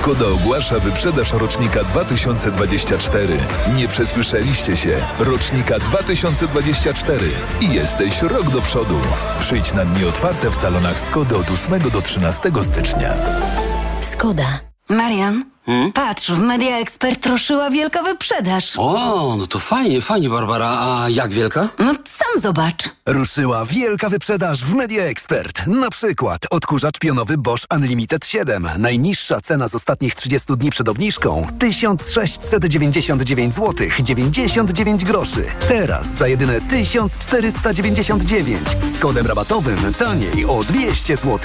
Speaker 19: Skoda ogłasza wyprzedaż rocznika 2024. Nie przesłyszeliście się. Rocznika 2024. I jesteś rok do przodu. Przyjdź na dni otwarte w salonach Skody od 8 do 13 stycznia.
Speaker 20: Skoda.
Speaker 21: Marian, patrz, w Media Expert ruszyła wielka wyprzedaż.
Speaker 16: O, no to fajnie, fajnie, Barbara. A jak wielka?
Speaker 21: No sam zobacz.
Speaker 22: Ruszyła wielka wyprzedaż w Media Expert. Na przykład odkurzacz pionowy Bosch Unlimited 7. Najniższa cena z ostatnich 30 dni przed obniżką 1699 zł 99 groszy. Teraz za jedyne 1499 z kodem rabatowym taniej o 200 zł.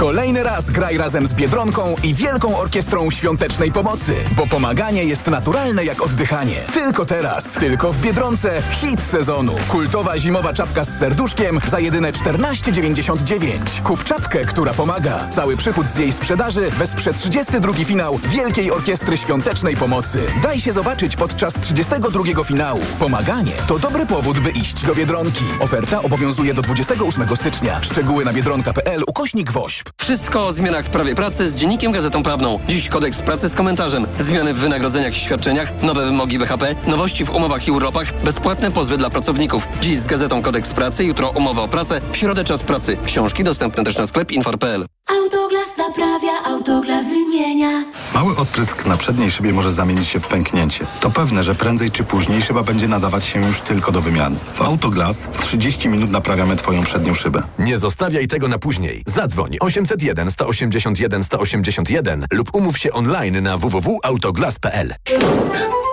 Speaker 23: Kolejny raz graj razem z Biedronką i Wielką Orkiestrą Świątecznej Pomocy, bo pomaganie jest naturalne jak oddychanie. Tylko teraz, tylko w Biedronce hit sezonu. Kultowa zimowa czapka z serduszkiem za jedyne 14,99. Kup czapkę, która pomaga. Cały przychód z jej sprzedaży wesprze 32 finał Wielkiej Orkiestry Świątecznej Pomocy. Daj się zobaczyć podczas 32 finału. Pomaganie to dobry powód, by iść do Biedronki. Oferta obowiązuje do 28 stycznia. Szczegóły na biedronka.pl ukośnik WOŚP.
Speaker 16: Wszystko o zmianach w prawie pracy z Dziennikiem Gazetą Prawną. Dziś kodeks pracy z komentarzem. Zmiany w wynagrodzeniach i świadczeniach, nowe wymogi BHP, nowości w umowach i urlopach, bezpłatne pozwy dla pracowników. Dziś z Gazetą Kodeks Pracy, jutro umowa o pracę, w środę czas pracy. Książki dostępne też na sklep infor.pl.
Speaker 24: Autoglas naprawia, autoglas wymienia.
Speaker 25: Mały odprysk na przedniej szybie może zamienić się w pęknięcie. To pewne, że prędzej czy później szyba będzie nadawać się już tylko do wymiany. W Autoglas w 30 minut naprawiamy Twoją przednią szybę.
Speaker 17: Nie zostawiaj tego na później. Zadzwoń 801 181 181 lub umów się online na www.autoglas.pl.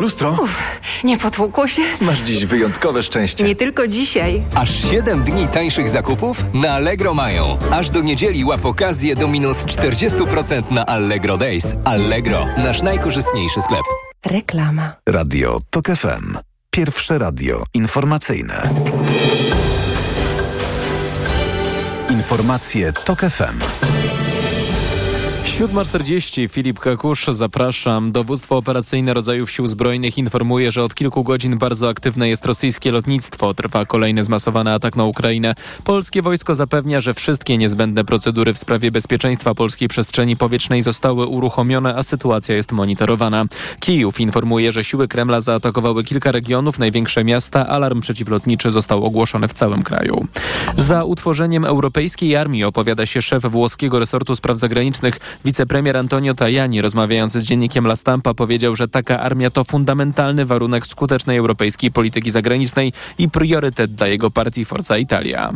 Speaker 26: Lustro?
Speaker 27: Nie potłukło się?
Speaker 26: Masz dziś wyjątkowe szczęście.
Speaker 27: Nie tylko dzisiaj.
Speaker 28: Aż 7 dni tańszych zakupów na Allegro mają. Aż do niedzieli łap okazję do minus 40% na Allegro Days. Allegro, nasz najkorzystniejszy sklep.
Speaker 27: Reklama.
Speaker 19: Radio TOK FM. Pierwsze radio informacyjne. Informacje TOK FM.
Speaker 4: 7.40 Filip Kakusz, zapraszam. Dowództwo operacyjne rodzajów sił zbrojnych informuje, że od kilku godzin bardzo aktywne jest rosyjskie lotnictwo. Trwa kolejny zmasowany atak na Ukrainę. Polskie wojsko zapewnia, że wszystkie niezbędne procedury w sprawie bezpieczeństwa polskiej przestrzeni powietrznej zostały uruchomione, a sytuacja jest monitorowana. Kijów informuje, że siły Kremla zaatakowały kilka regionów, największe miasta. Alarm przeciwlotniczy został ogłoszony w całym kraju. Za utworzeniem Europejskiej Armii opowiada się szef włoskiego resortu spraw zagranicznych. Wicepremier Antonio Tajani, rozmawiając z dziennikiem La Stampa, powiedział, że taka armia to fundamentalny warunek skutecznej europejskiej polityki zagranicznej i priorytet dla jego partii Forza Italia.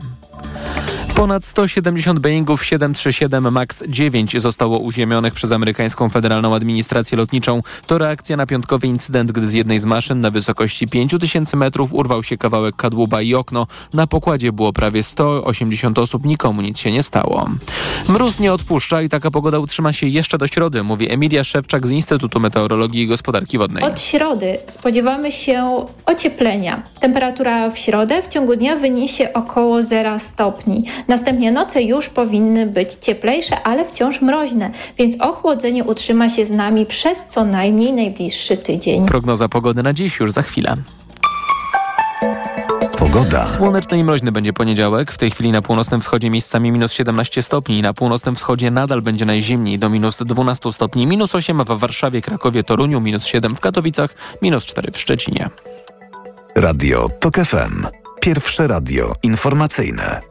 Speaker 4: Ponad 170 Boeingów 737 MAX 9 zostało uziemionych przez amerykańską Federalną Administrację Lotniczą. To reakcja na piątkowy incydent, gdy z jednej z maszyn na wysokości 5000 metrów urwał się kawałek kadłuba i okno. Na pokładzie było prawie 180 osób, nikomu nic się nie stało. Mróz nie odpuszcza i taka pogoda utrzyma się jeszcze do środy, mówi Emilia Szewczak z Instytutu Meteorologii i Gospodarki Wodnej.
Speaker 29: Od środy spodziewamy się ocieplenia. Temperatura w środę w ciągu dnia wyniesie około 0 stopni. Następnie noce już powinny być cieplejsze, ale wciąż mroźne, więc ochłodzenie utrzyma się z nami przez co najmniej najbliższy tydzień.
Speaker 4: Prognoza pogody na dziś już za chwilę.
Speaker 19: Pogoda.
Speaker 4: Słoneczny i mroźny będzie poniedziałek. W tej chwili na północnym wschodzie miejscami minus 17 stopni. Na północnym wschodzie nadal będzie najzimniej do minus 12 stopni. Minus 8 w Warszawie, Krakowie, Toruniu, minus 7 w Katowicach, minus 4 w Szczecinie.
Speaker 19: Radio TOK FM. Pierwsze radio informacyjne.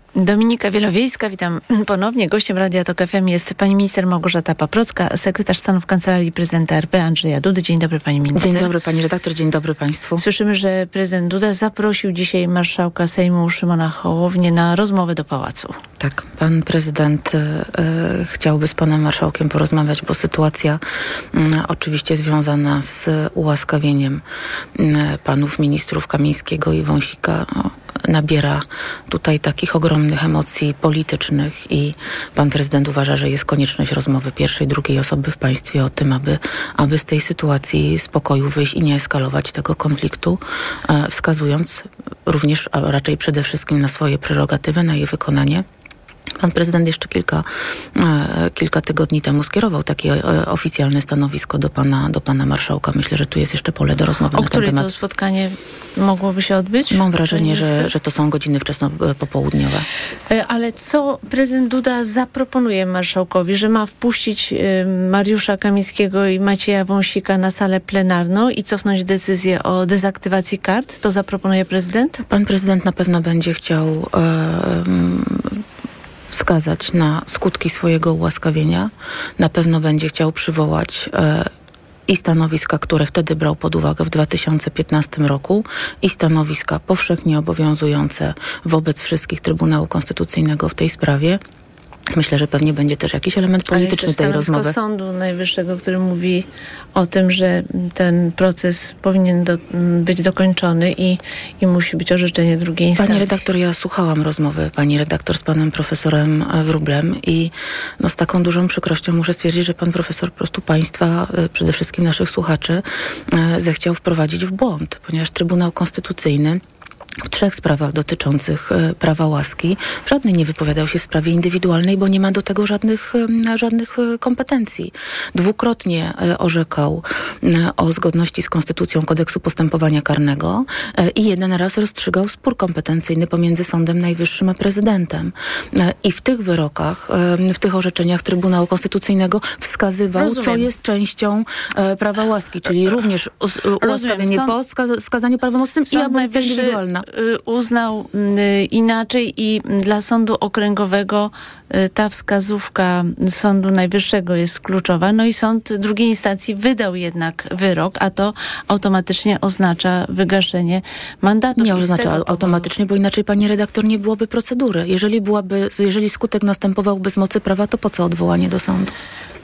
Speaker 10: Dominika Wielowiejska, witam ponownie. Gościem Radia Tok FM jest pani minister Małgorzata Paprocka, sekretarz stanu w Kancelarii Prezydenta RP Andrzeja Dudy. Dzień dobry pani minister.
Speaker 30: Dzień dobry pani redaktor, dzień dobry państwu.
Speaker 10: Słyszymy, że prezydent Duda zaprosił dzisiaj marszałka Sejmu Szymona Hołownię na rozmowę do pałacu.
Speaker 30: Tak, pan prezydent e, chciałby z panem marszałkiem porozmawiać, bo sytuacja m, oczywiście związana z ułaskawieniem m, panów ministrów Kamińskiego i Wąsika o, nabiera tutaj takich ogromnych emocji politycznych i pan prezydent uważa, że jest konieczność rozmowy pierwszej, drugiej osoby w państwie o tym, aby, aby z tej sytuacji spokoju wyjść i nie eskalować tego konfliktu, e, wskazując również, a raczej przede wszystkim na swoje prerogatywy, na je wykonanie. Pan prezydent jeszcze kilka, e, kilka tygodni temu skierował takie e, oficjalne stanowisko do pana, do pana marszałka. Myślę, że tu jest jeszcze pole do rozmowy
Speaker 10: O
Speaker 30: na ten temat.
Speaker 10: to spotkanie mogłoby się odbyć?
Speaker 30: Mam wrażenie, że, że to są godziny wczesno-popołudniowe.
Speaker 10: E, Ale co prezydent Duda zaproponuje marszałkowi, że ma wpuścić Mariusza Kamińskiego i Macieja Wąsika na salę plenarną i cofnąć decyzję o dezaktywacji kart? To zaproponuje prezydent?
Speaker 30: Pan prezydent na pewno będzie chciał mm, wskazać na skutki swojego ułaskawienia. Na pewno będzie chciał przywołać e, i stanowiska, które wtedy brał pod uwagę w 2015 roku i stanowiska powszechnie obowiązujące wobec wszystkich Trybunału Konstytucyjnego w tej sprawie. Myślę, że pewnie będzie też jakiś element polityczny tej rozmowy.
Speaker 10: Sądu Najwyższego, który mówi o tym, że ten proces powinien do, być dokończony i, i musi być orzeczenie drugiej instancji.
Speaker 30: Pani redaktor, ja słuchałam rozmowy pani redaktor z panem profesorem e, Wróblem i no, z taką dużą przykrością muszę stwierdzić, że pan profesor po prostu państwa, e, przede wszystkim naszych słuchaczy, e, zechciał wprowadzić w błąd, ponieważ Trybunał Konstytucyjny w trzech sprawach dotyczących e, prawa łaski w żadnej nie wypowiadał się w sprawie indywidualnej, bo nie ma do tego żadnych, żadnych e, kompetencji. Dwukrotnie e, orzekał o zgodności z Konstytucją Kodeksu Postępowania Karnego i jeden raz rozstrzygał spór kompetencyjny pomiędzy Sądem Najwyższym a prezydentem. I w tych wyrokach, w tych orzeczeniach Trybunału Konstytucyjnego wskazywał, co
Speaker 10: Rozumiem.
Speaker 30: jest częścią prawa łaski, czyli również ułaskawienie
Speaker 10: Sąd-
Speaker 30: po skaza- skazaniu prawomocnym i
Speaker 10: Sąd
Speaker 30: abolicja
Speaker 10: Najwyższy
Speaker 30: indywidualna.
Speaker 10: Y, uznał y, inaczej i dla Sądu Okręgowego ta wskazówka Sądu Najwyższego jest kluczowa. No i sąd drugiej instancji wydał jednak wyrok, a to automatycznie oznacza wygaszenie mandatu.
Speaker 30: Nie oznacza automatycznie, bo inaczej pani redaktor nie byłoby procedury. Jeżeli byłaby, jeżeli skutek następowałby z mocy prawa, to po co odwołanie do sądu?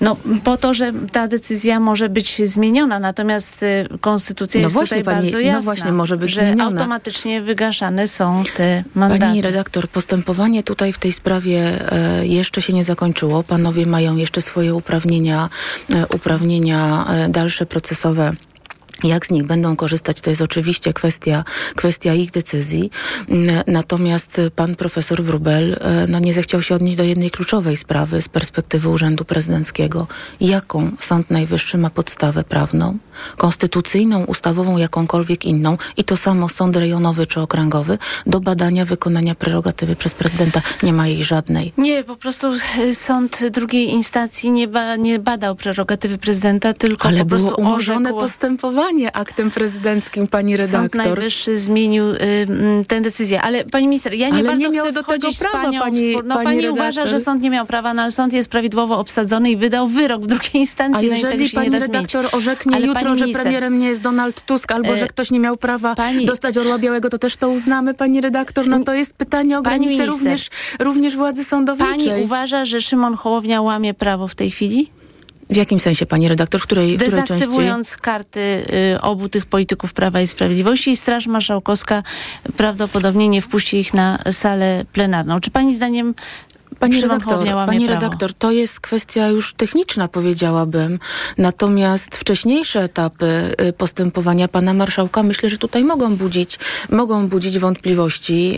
Speaker 10: No po to, że ta decyzja może być zmieniona, natomiast y, konstytucja
Speaker 30: No
Speaker 10: jest
Speaker 30: właśnie,
Speaker 10: tutaj
Speaker 30: pani-
Speaker 10: bardzo
Speaker 30: no
Speaker 10: jasna,
Speaker 30: właśnie, może być
Speaker 10: że
Speaker 30: zmieniona.
Speaker 10: automatycznie wygaszane są te mandaty.
Speaker 30: Pani redaktor, postępowanie tutaj w tej sprawie e, jeszcze się nie zakończyło. Panowie mają jeszcze swoje uprawnienia, e, uprawnienia e, dalsze procesowe. Jak z nich będą korzystać, to jest oczywiście kwestia, kwestia ich decyzji. N- Natomiast e, pan profesor Wrubel e, no, nie zechciał się odnieść do jednej kluczowej sprawy z perspektywy Urzędu Prezydenckiego. Jaką Sąd Najwyższy ma podstawę prawną, konstytucyjną, ustawową, jakąkolwiek inną i to samo sąd rejonowy czy okręgowy do badania wykonania prerogatywy przez prezydenta. Nie ma jej żadnej.
Speaker 10: Nie, po prostu y, sąd drugiej instancji nie, ba, nie badał prerogatywy prezydenta, tylko
Speaker 30: Ale
Speaker 10: po
Speaker 30: było
Speaker 10: prostu
Speaker 30: umorzone
Speaker 10: orzekł.
Speaker 30: postępowanie aktem prezydenckim, pani
Speaker 10: Sąd
Speaker 30: redaktor.
Speaker 10: Najwyższy zmienił y, m, tę decyzję. Ale pani minister, ja nie
Speaker 30: Ale
Speaker 10: bardzo
Speaker 30: nie
Speaker 10: chcę
Speaker 30: prawa,
Speaker 10: z panią
Speaker 30: pani-.
Speaker 10: No
Speaker 30: pani
Speaker 10: pani
Speaker 30: redaktor.
Speaker 10: uważa, że sąd nie miał prawa, no ale sąd jest prawidłowo obsadzony i wydał wyrok w drugiej
Speaker 30: A
Speaker 10: instancji. no i tego
Speaker 30: jeżeli
Speaker 10: się
Speaker 30: pani
Speaker 10: da zmienić.
Speaker 30: redaktor orzeknie
Speaker 10: Ale
Speaker 30: jutro, że
Speaker 10: minister,
Speaker 30: premierem nie jest Donald Tusk, albo
Speaker 10: E,
Speaker 30: że ktoś nie miał prawa
Speaker 10: pani-
Speaker 30: dostać Orła Białego, to też to uznamy, pani redaktor? No to jest pytanie o
Speaker 10: minister,
Speaker 30: również, również władzy sądowniczej.
Speaker 10: Pani uważa, że Szymon Hołownia łamie prawo w tej chwili?
Speaker 30: W jakim sensie, pani redaktor? W której, w której części?
Speaker 10: Dezaktywując karty y, obu tych polityków Prawa i Sprawiedliwości i Straż Marszałkowska prawdopodobnie nie wpuści ich na salę plenarną. Czy pani zdaniem
Speaker 30: Pani redaktor, pani redaktor, to jest kwestia już techniczna, powiedziałabym. Natomiast wcześniejsze etapy y, postępowania pana marszałka myślę, że tutaj mogą budzić, mogą budzić wątpliwości.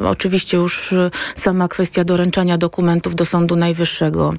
Speaker 30: Y, Oczywiście już y, sama kwestia doręczania dokumentów do Sądu Najwyższego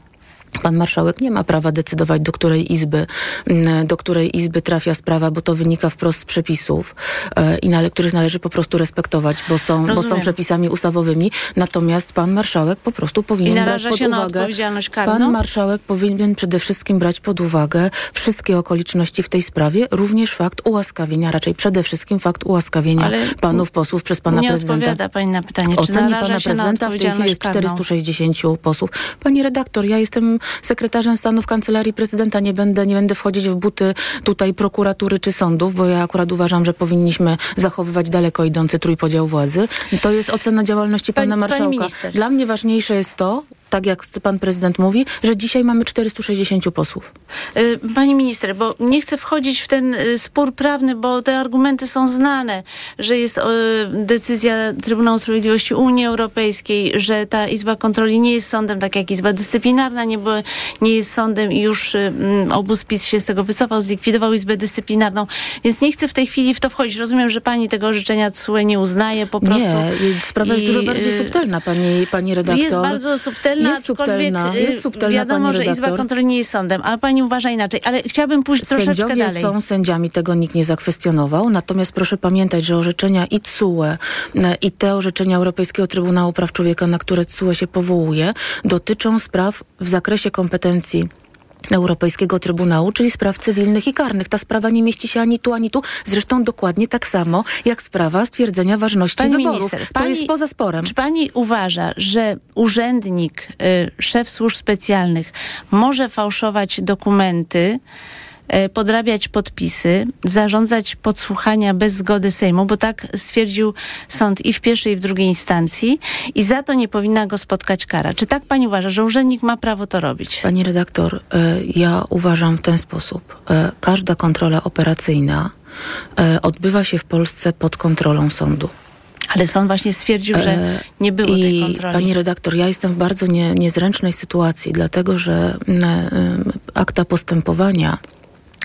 Speaker 30: Pan marszałek nie ma prawa decydować, do której izby, mm, do której izby trafia sprawa, bo to wynika wprost z przepisów, e, i nale, których należy po prostu respektować, bo są, bo są przepisami ustawowymi. Natomiast pan marszałek po prostu powinien
Speaker 10: I
Speaker 30: brać pod
Speaker 10: na
Speaker 30: uwagę.
Speaker 10: karną?
Speaker 30: Pan marszałek powinien przede wszystkim brać pod uwagę wszystkie okoliczności w tej sprawie, również fakt ułaskawienia, raczej przede wszystkim fakt ułaskawienia
Speaker 10: Ale
Speaker 30: panów posłów przez pana
Speaker 10: nie
Speaker 30: prezydenta.
Speaker 10: odpowiada pani na pytanie,
Speaker 30: W
Speaker 10: czy
Speaker 30: ocenie pana
Speaker 10: na
Speaker 30: prezydenta w tej chwili jest
Speaker 10: karną?
Speaker 30: 460 posłów. Pani redaktor, ja jestem sekretarzem stanu w kancelarii prezydenta. Nie będę, nie będę wchodzić w buty tutaj prokuratury czy sądów, bo ja akurat uważam, że powinniśmy zachowywać daleko idący trójpodział władzy. To jest ocena działalności pana
Speaker 10: Pani- pani
Speaker 30: marszałka.
Speaker 10: minister.
Speaker 30: Dla mnie ważniejsze jest to, tak jak pan prezydent mówi, że dzisiaj mamy 460 posłów.
Speaker 10: Y, Pani minister, bo nie chcę wchodzić w ten y, spór prawny, bo te argumenty są znane, że jest y, decyzja Trybunału Sprawiedliwości Unii Europejskiej, że ta Izba Kontroli nie jest sądem, tak jak Izba Dyscyplinarna nie, była, nie jest sądem i już mm, obóz PiS się z tego wycofał, zlikwidował Izbę Dyscyplinarną, więc nie chcę w tej chwili w to wchodzić. Rozumiem, że pani tego orzeczenia TSUE nie uznaje po prostu.
Speaker 30: Nie, sprawa jest
Speaker 10: I,
Speaker 30: dużo bardziej subtelna, pani, pani redaktor.
Speaker 10: Jest bardzo subtelna,
Speaker 30: Jest subtelna,
Speaker 10: y,
Speaker 30: jest subtelna,
Speaker 10: wiadomo, że Izba. Kontroli nie jest sądem, ale pani uważa inaczej. Ale chciałabym pójść troszeczkę
Speaker 30: Sędziowie
Speaker 10: dalej.
Speaker 30: są sędziami, tego nikt nie zakwestionował. Natomiast proszę pamiętać, że orzeczenia i TSUE e, i te orzeczenia Europejskiego Trybunału Praw Człowieka, na które TSUE się powołuje, dotyczą spraw w zakresie kompetencji Europejskiego Trybunału, czyli spraw cywilnych i karnych. Ta sprawa nie mieści się ani tu, ani tu. Zresztą dokładnie tak samo jak sprawa stwierdzenia ważności
Speaker 10: Pani
Speaker 30: wyborów.
Speaker 10: minister,
Speaker 30: to
Speaker 10: pani-
Speaker 30: jest poza sporem.
Speaker 10: Czy pani uważa, że urzędnik, y, szef służb specjalnych może fałszować dokumenty, podrabiać podpisy, zarządzać podsłuchania bez zgody Sejmu, bo tak stwierdził sąd i w pierwszej, i w drugiej instancji i za to nie powinna go spotkać kara. Czy tak pani uważa, że urzędnik ma prawo to robić?
Speaker 30: Pani redaktor, e, ja uważam w ten sposób. E, Każda kontrola operacyjna e, odbywa się w Polsce pod kontrolą sądu.
Speaker 10: Ale sąd właśnie stwierdził, że
Speaker 30: E,
Speaker 10: nie było
Speaker 30: I
Speaker 10: tej kontroli.
Speaker 30: Pani redaktor, ja jestem w bardzo nie, niezręcznej sytuacji, dlatego że akta postępowania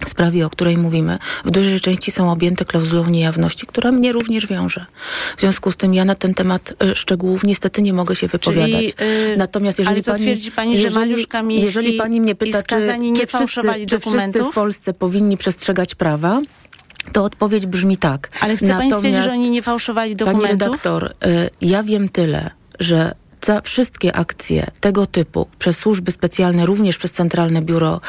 Speaker 30: sprawie, o której mówimy, w dużej części są objęte klauzulą niejawności, która mnie również wiąże. W związku z tym ja na ten temat e, szczegółów niestety nie mogę się wypowiadać.
Speaker 10: Czyli, yy,
Speaker 30: Natomiast jeżeli
Speaker 10: ale co
Speaker 30: pani,
Speaker 10: twierdzi pani, że
Speaker 30: jeżeli,
Speaker 10: Mariusz Kamiński
Speaker 30: jeżeli pani mnie pyta, czy, czy, wszyscy, czy wszyscy w Polsce powinni przestrzegać prawa, to odpowiedź brzmi tak.
Speaker 10: Ale chce pani stwierdzić, że oni nie fałszowali dokumentów?
Speaker 30: Pani redaktor, y, ja wiem tyle, że za wszystkie akcje tego typu przez służby specjalne, również przez Centralne Biuro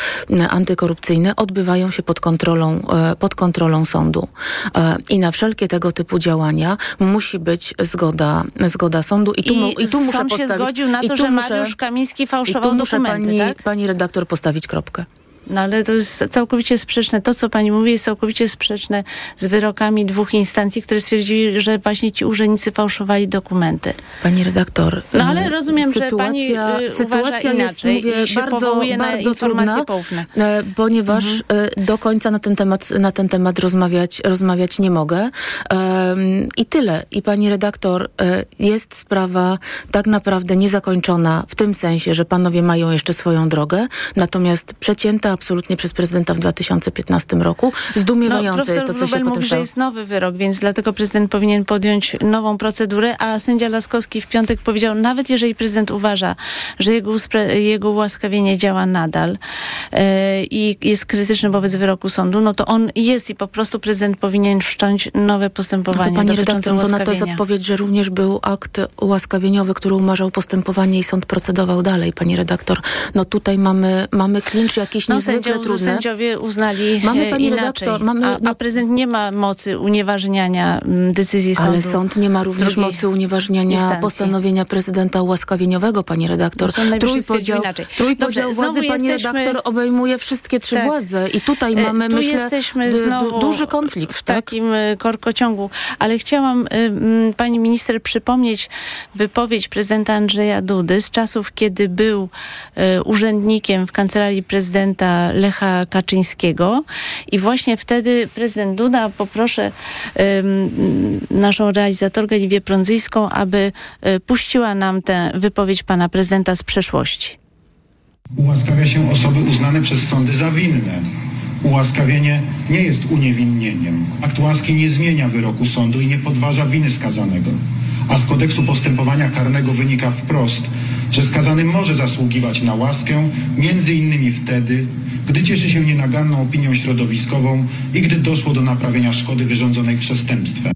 Speaker 30: Antykorupcyjne odbywają się pod kontrolą, y, pod kontrolą sądu. Y, I na wszelkie tego typu działania musi być zgoda, zgoda sądu. I tu,
Speaker 10: I
Speaker 30: mu- i tu muszę
Speaker 10: sąd się
Speaker 30: postawić,
Speaker 10: zgodził na
Speaker 30: i
Speaker 10: to, że
Speaker 30: muszę-
Speaker 10: Mariusz Kamiński
Speaker 30: i
Speaker 10: fałszował
Speaker 30: tu muszę
Speaker 10: dokumenty,
Speaker 30: pani,
Speaker 10: tak?
Speaker 30: pani redaktor postawić kropkę.
Speaker 10: No ale to jest całkowicie sprzeczne. To, co pani mówi, jest całkowicie sprzeczne z wyrokami dwóch instancji, które stwierdzili, że właśnie ci urzędnicy fałszowali dokumenty.
Speaker 30: Pani redaktor.
Speaker 10: No ale rozumiem, że pani,
Speaker 30: sytuacja,
Speaker 10: y,
Speaker 30: sytuacja
Speaker 10: uważa
Speaker 30: jest, mówię,
Speaker 10: i się
Speaker 30: bardzo, bardzo trudna,
Speaker 10: poufne.
Speaker 30: e, ponieważ e, do końca na ten temat, na ten temat rozmawiać, rozmawiać nie mogę. Em, I tyle. I pani redaktor, e, jest sprawa tak naprawdę niezakończona w tym sensie, że panowie mają jeszcze swoją drogę, natomiast przecięta absolutnie przez prezydenta w 2015 roku. Zdumiewające
Speaker 10: No, profesor
Speaker 30: jest to, co się
Speaker 10: Wróbel
Speaker 30: potem
Speaker 10: mówi, że jest nowy wyrok, więc dlatego prezydent powinien podjąć nową procedurę, a sędzia Laskowski w piątek powiedział, nawet jeżeli prezydent uważa, że jego, jego ułaskawienie działa nadal e, i jest krytyczny wobec wyroku sądu, no to on jest i po prostu prezydent powinien wszcząć nowe
Speaker 30: No
Speaker 10: postępowanie
Speaker 30: to pani redaktor, to na to jest odpowiedź, że również był akt ułaskawieniowy, który umarzał postępowanie i sąd procedował dalej, pani redaktor. No tutaj mamy, mamy klincz jakiś
Speaker 10: No,
Speaker 30: niezwykle trudny.
Speaker 10: sędziowie uznali
Speaker 30: Mamy,
Speaker 10: e,
Speaker 30: pani
Speaker 10: inaczej,
Speaker 30: redaktor, mamy-
Speaker 10: a, a prezydent nie ma mocy unieważniania mm, decyzji sądu.
Speaker 30: Ale sąd nie ma również mocy unieważniania
Speaker 10: instancji.
Speaker 30: postanowienia prezydenta ułaskawieniowego, pani redaktor.
Speaker 10: No,
Speaker 30: Trójpodział,
Speaker 10: inaczej.
Speaker 30: trójpodział
Speaker 10: Dobrze,
Speaker 30: władzy, pani
Speaker 10: jesteśmy-
Speaker 30: redaktor, obejmuje wszystkie trzy
Speaker 10: Tak.
Speaker 30: władze. I tutaj
Speaker 10: E,
Speaker 30: mamy,
Speaker 10: tu
Speaker 30: myślę,
Speaker 10: jesteśmy znowu
Speaker 30: duży konflikt.
Speaker 10: w takim e, korkociągu. Ale chciałam y, pani minister przypomnieć wypowiedź prezydenta Andrzeja Dudy z czasów, kiedy był e, urzędnikiem w kancelarii prezydenta Lecha Kaczyńskiego i właśnie wtedy prezydent Duda, poproszę naszą realizatorkę Liwię Prądzyjską, aby e, puściła nam tę wypowiedź pana prezydenta z przeszłości.
Speaker 31: Ułaskawia się osoby uznane przez sądy za winne. Ułaskawienie nie jest uniewinnieniem. Akt łaski nie zmienia wyroku sądu i nie podważa winy skazanego. A z kodeksu postępowania karnego wynika wprost, że skazany może zasługiwać na łaskę między innymi wtedy, gdy cieszy się nienaganną opinią środowiskową i gdy doszło do naprawienia szkody wyrządzonej przestępstwem.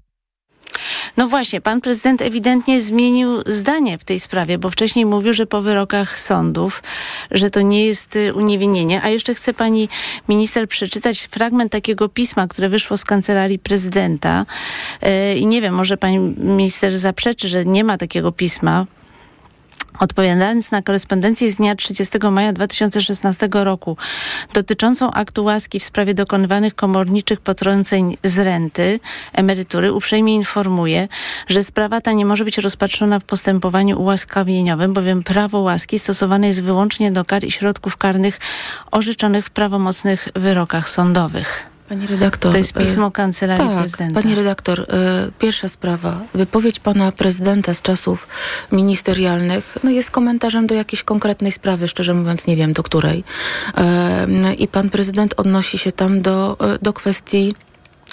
Speaker 10: No właśnie, pan prezydent ewidentnie zmienił zdanie w tej sprawie, bo wcześniej mówił, że po wyrokach sądów, że to nie jest y, uniewinnienie. A jeszcze chce pani minister przeczytać fragment takiego pisma, które wyszło z kancelarii prezydenta. Yy, I nie wiem, może pani minister zaprzeczy, że nie ma takiego pisma. Odpowiadając na korespondencję z dnia 30 maja 2016 roku dotyczącą aktu łaski w sprawie dokonywanych komorniczych potrąceń z renty, emerytury, uprzejmie informuje, że sprawa ta nie może być rozpatrzona w postępowaniu ułaskawieniowym, bowiem prawo łaski stosowane jest wyłącznie do kar i środków karnych orzeczonych w prawomocnych wyrokach sądowych.
Speaker 30: Pani redaktor.
Speaker 10: To jest pismo kancelarii
Speaker 30: tak,
Speaker 10: prezydenta.
Speaker 30: Pani redaktor, y, pierwsza sprawa. Wypowiedź pana prezydenta z czasów ministerialnych no jest komentarzem do jakiejś konkretnej sprawy, szczerze mówiąc nie wiem do której. Y, I pan prezydent odnosi się tam do, do kwestii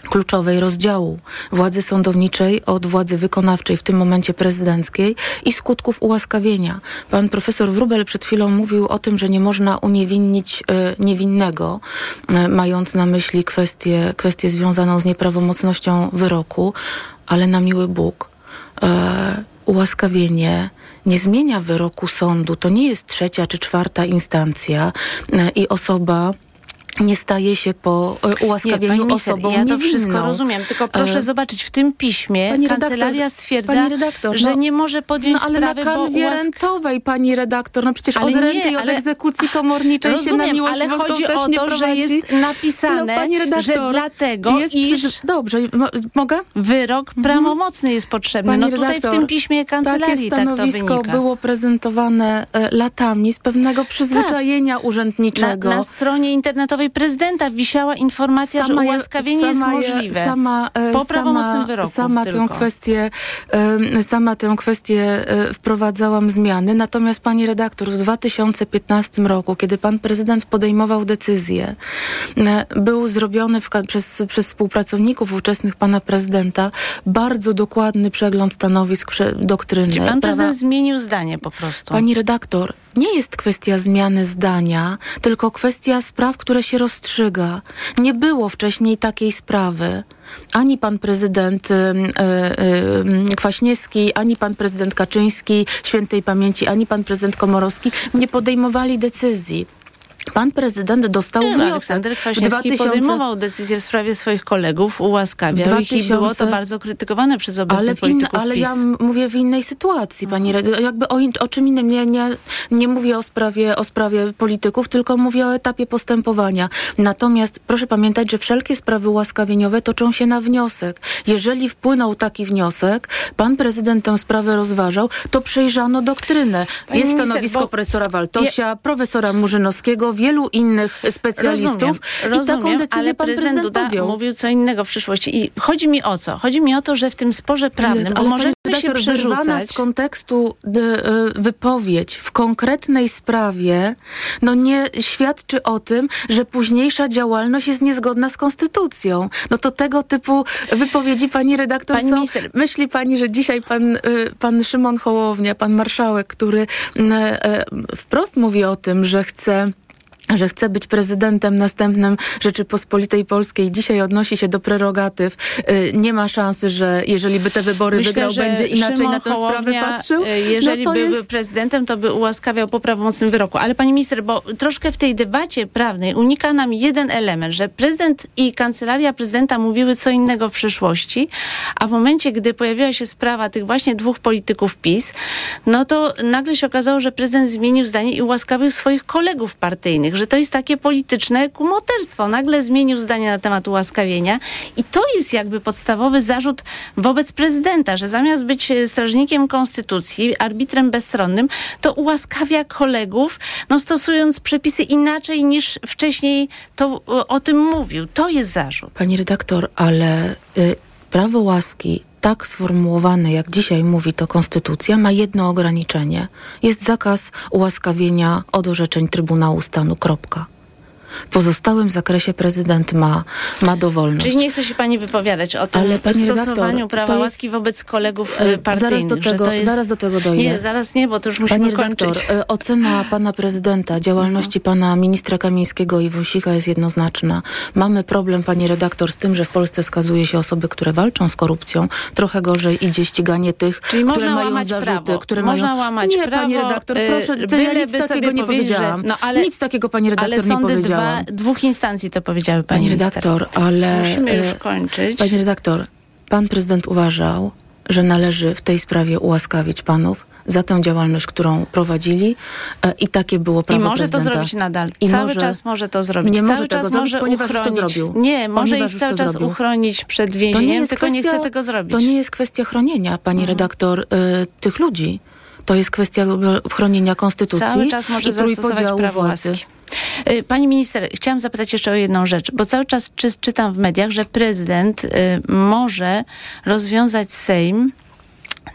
Speaker 30: kluczowej rozdziału władzy sądowniczej od władzy wykonawczej, w tym momencie prezydenckiej i skutków ułaskawienia. Pan profesor Wrubel przed chwilą mówił o tym, że nie można uniewinnić y, niewinnego, y, mając na myśli kwestię, kwestię związaną z nieprawomocnością wyroku, ale na miły Bóg y, ułaskawienie nie zmienia wyroku sądu. To nie jest trzecia czy czwarta instancja i osoba nie staje się po e, ułaskawieniu
Speaker 10: nie, minister,
Speaker 30: osobą
Speaker 10: Ja to wszystko rozumiem, tylko proszę
Speaker 30: E,
Speaker 10: zobaczyć, w tym piśmie
Speaker 30: Pani
Speaker 10: kancelaria
Speaker 30: redaktor,
Speaker 10: stwierdza,
Speaker 30: redaktor,
Speaker 10: że
Speaker 30: no-
Speaker 10: nie może podjąć
Speaker 30: no, ale
Speaker 10: sprawy,
Speaker 30: na kanwie
Speaker 10: ułask...
Speaker 30: rentowej, pani redaktor, no przecież
Speaker 10: Ale
Speaker 30: od
Speaker 10: nie,
Speaker 30: renty i od
Speaker 10: ale-
Speaker 30: egzekucji komorniczej się na
Speaker 10: Rozumiem,
Speaker 30: miłość
Speaker 10: ale chodzi o
Speaker 30: nie
Speaker 10: to, że jest napisane,
Speaker 30: no,
Speaker 10: że dlatego,
Speaker 30: jest
Speaker 10: iż
Speaker 30: przyz- Dobrze, mo- mogę?
Speaker 10: wyrok prawomocny jest potrzebny.
Speaker 30: Pani
Speaker 10: no tutaj
Speaker 30: redaktor,
Speaker 10: w tym piśmie kancelarii tak to
Speaker 30: stanowisko
Speaker 10: wynika.
Speaker 30: było prezentowane e, latami z pewnego przyzwyczajenia
Speaker 10: na,
Speaker 30: urzędniczego.
Speaker 10: na stronie internetowej prezydenta wisiała informacja,
Speaker 30: Sama
Speaker 10: że ułaskawienie jest
Speaker 30: sama je-
Speaker 10: możliwe.
Speaker 30: Sama, e,
Speaker 10: po prawomocnym
Speaker 30: sama,
Speaker 10: wyroku
Speaker 30: sama tę kwestię, e, sama tę kwestię e, wprowadzałam zmiany. Natomiast pani redaktor, w 2015 roku, kiedy pan prezydent podejmował decyzję, był zrobiony w, przez, przez współpracowników ówczesnych pana prezydenta bardzo dokładny przegląd stanowisk doktryny.
Speaker 10: Czyli pan
Speaker 30: prawa-
Speaker 10: prezydent zmienił zdanie po prostu.
Speaker 30: Pani redaktor, nie jest kwestia zmiany zdania, tylko kwestia spraw, które się rozstrzyga. Nie było wcześniej takiej sprawy. Ani pan prezydent ym, y, y, Kwaśniewski, ani pan prezydent Kaczyński, świętej pamięci, ani pan prezydent Komorowski nie podejmowali decyzji. Pan prezydent dostał
Speaker 10: Nie, no,
Speaker 30: wniosek
Speaker 10: Aleksander Kwaśniewski
Speaker 30: 2000...
Speaker 10: podejmował decyzję w sprawie swoich kolegów, ułaskawiał ich i
Speaker 30: 2000
Speaker 10: było to bardzo krytykowane przez obecnych
Speaker 30: ale,
Speaker 10: polityków
Speaker 30: ale
Speaker 10: PiS.
Speaker 30: ja mówię w innej sytuacji, pani Red- jakby o, in, o czym innym, nie, nie, nie mówię o sprawie, o sprawie polityków, tylko mówię o etapie postępowania. Natomiast proszę pamiętać, że wszelkie sprawy łaskawieniowe toczą się na wniosek. Jeżeli wpłynął taki wniosek, pan prezydent tę sprawę rozważał, to przejrzano doktrynę.
Speaker 10: Pani
Speaker 30: Jest
Speaker 10: minister,
Speaker 30: stanowisko
Speaker 10: bo-
Speaker 30: profesora Waltosia, profesora Murzynowskiego, wielu innych specjalistów
Speaker 10: Rozumiem,
Speaker 30: i taką decyzję
Speaker 10: ale
Speaker 30: pan
Speaker 10: prezydent
Speaker 30: prezydent
Speaker 10: Duda
Speaker 30: podjął.
Speaker 10: mówił co innego w przyszłości. I chodzi mi o co? Chodzi mi o to, że w tym sporze prawnym, bo
Speaker 30: Ale
Speaker 10: możemy się przerzucać...
Speaker 30: z kontekstu y, y, wypowiedź w konkretnej sprawie, no nie świadczy o tym, że późniejsza działalność jest niezgodna z konstytucją. No to tego typu wypowiedzi pani redaktor
Speaker 10: Pani
Speaker 30: są...
Speaker 10: minister-
Speaker 30: Myśli pani, że dzisiaj pan, y, pan Szymon Hołownia, pan marszałek, który wprost mówi o tym, że chce że chce być prezydentem następnym Rzeczypospolitej Polskiej, dzisiaj odnosi się do prerogatyw. Y, Nie ma szansy, że jeżeli by te wybory
Speaker 10: Myślę,
Speaker 30: wygrał, będzie inaczej
Speaker 10: Szymon
Speaker 30: na tę sprawę patrzył.
Speaker 10: y, Jeżeli
Speaker 30: no
Speaker 10: byłby
Speaker 30: jest...
Speaker 10: prezydentem, to by ułaskawiał po prawomocnym wyroku. Ale pani minister, bo troszkę w tej debacie prawnej unika nam jeden element, że prezydent i kancelaria prezydenta mówiły co innego w przeszłości, a w momencie, gdy pojawiła się sprawa tych właśnie dwóch polityków PiS, no to nagle się okazało, że prezydent zmienił zdanie i ułaskawił swoich kolegów partyjnych, że to jest takie polityczne kumoterstwo. Nagle zmienił zdanie na temat ułaskawienia i to jest jakby podstawowy zarzut wobec prezydenta, że zamiast być e, strażnikiem konstytucji, arbitrem bezstronnym, to ułaskawia kolegów, no stosując przepisy inaczej niż wcześniej to o, o tym mówił. To jest zarzut.
Speaker 30: Pani redaktor, ale y, prawo łaski tak sformułowane, jak dzisiaj mówi to konstytucja, ma jedno ograniczenie. Jest zakaz ułaskawienia od orzeczeń Trybunału Stanu. Kropka. W pozostałym zakresie prezydent ma, ma dowolność.
Speaker 10: Czyli nie chce się pani wypowiadać o tym
Speaker 30: Ale pani
Speaker 10: stosowaniu
Speaker 30: redaktor,
Speaker 10: prawa
Speaker 30: jest-
Speaker 10: łaski wobec kolegów
Speaker 30: E,
Speaker 10: e, partyjnych.
Speaker 30: zaraz do tego-
Speaker 10: jest...
Speaker 30: zaraz do tego dojdę.
Speaker 10: Nie, zaraz nie, bo to już musimy
Speaker 30: Pani redaktor,
Speaker 10: kończyć.
Speaker 30: e, ocena pana prezydenta, działalności pana ministra Kamińskiego i Wąsika jest jednoznaczna. Mamy problem, pani redaktor, z tym, że w Polsce skazuje się osoby, które walczą z korupcją. Trochę gorzej idzie ściganie tych,
Speaker 10: Czyli
Speaker 30: które
Speaker 10: można
Speaker 30: mają
Speaker 10: łamać
Speaker 30: zarzuty,
Speaker 10: prawo.
Speaker 30: które
Speaker 10: Można
Speaker 30: mają...
Speaker 10: łamać
Speaker 30: nie,
Speaker 10: prawo,
Speaker 30: pani redaktor, proszę, ja nic takiego nie
Speaker 10: powiedzieć, że-
Speaker 30: powiedziałam.
Speaker 10: no, ale-
Speaker 30: nic takiego pani redaktor nie
Speaker 10: sądy
Speaker 30: powiedziałam.
Speaker 10: Dwa, dwóch instancji to powiedziały pani,
Speaker 30: Pani
Speaker 10: minister.
Speaker 30: redaktor, ale...
Speaker 10: Musimy już
Speaker 30: e,
Speaker 10: kończyć.
Speaker 30: Pani redaktor, pan prezydent uważał, że należy w tej sprawie ułaskawić panów za tę działalność, którą prowadzili e, i takie było prawo
Speaker 10: I może
Speaker 30: prezydenta.
Speaker 10: to zrobić nadal.
Speaker 30: I
Speaker 10: cały
Speaker 30: może-
Speaker 10: czas może to zrobić.
Speaker 30: Nie
Speaker 10: cały
Speaker 30: może
Speaker 10: czas
Speaker 30: tego zrobić,
Speaker 10: może
Speaker 30: ponieważ już to
Speaker 10: uchronić.
Speaker 30: zrobił.
Speaker 10: Nie, może
Speaker 30: Ponieważ
Speaker 10: ich cały czas
Speaker 30: zrobił.
Speaker 10: uchronić przed
Speaker 30: To
Speaker 10: więzieniem,
Speaker 30: jest
Speaker 10: tylko nie
Speaker 30: kwestia-
Speaker 10: chce tego zrobić.
Speaker 30: To nie jest kwestia chronienia, pani
Speaker 10: Mhm.
Speaker 30: redaktor, y, tych ludzi. To jest kwestia chronienia konstytucji
Speaker 10: Cały czas może
Speaker 30: i trójpodziału
Speaker 10: prawo
Speaker 30: władzy.
Speaker 10: łaski. Y, Pani minister, chciałam zapytać jeszcze o jedną rzecz, bo cały czas czy, czytam w mediach, że prezydent y, może rozwiązać Sejm,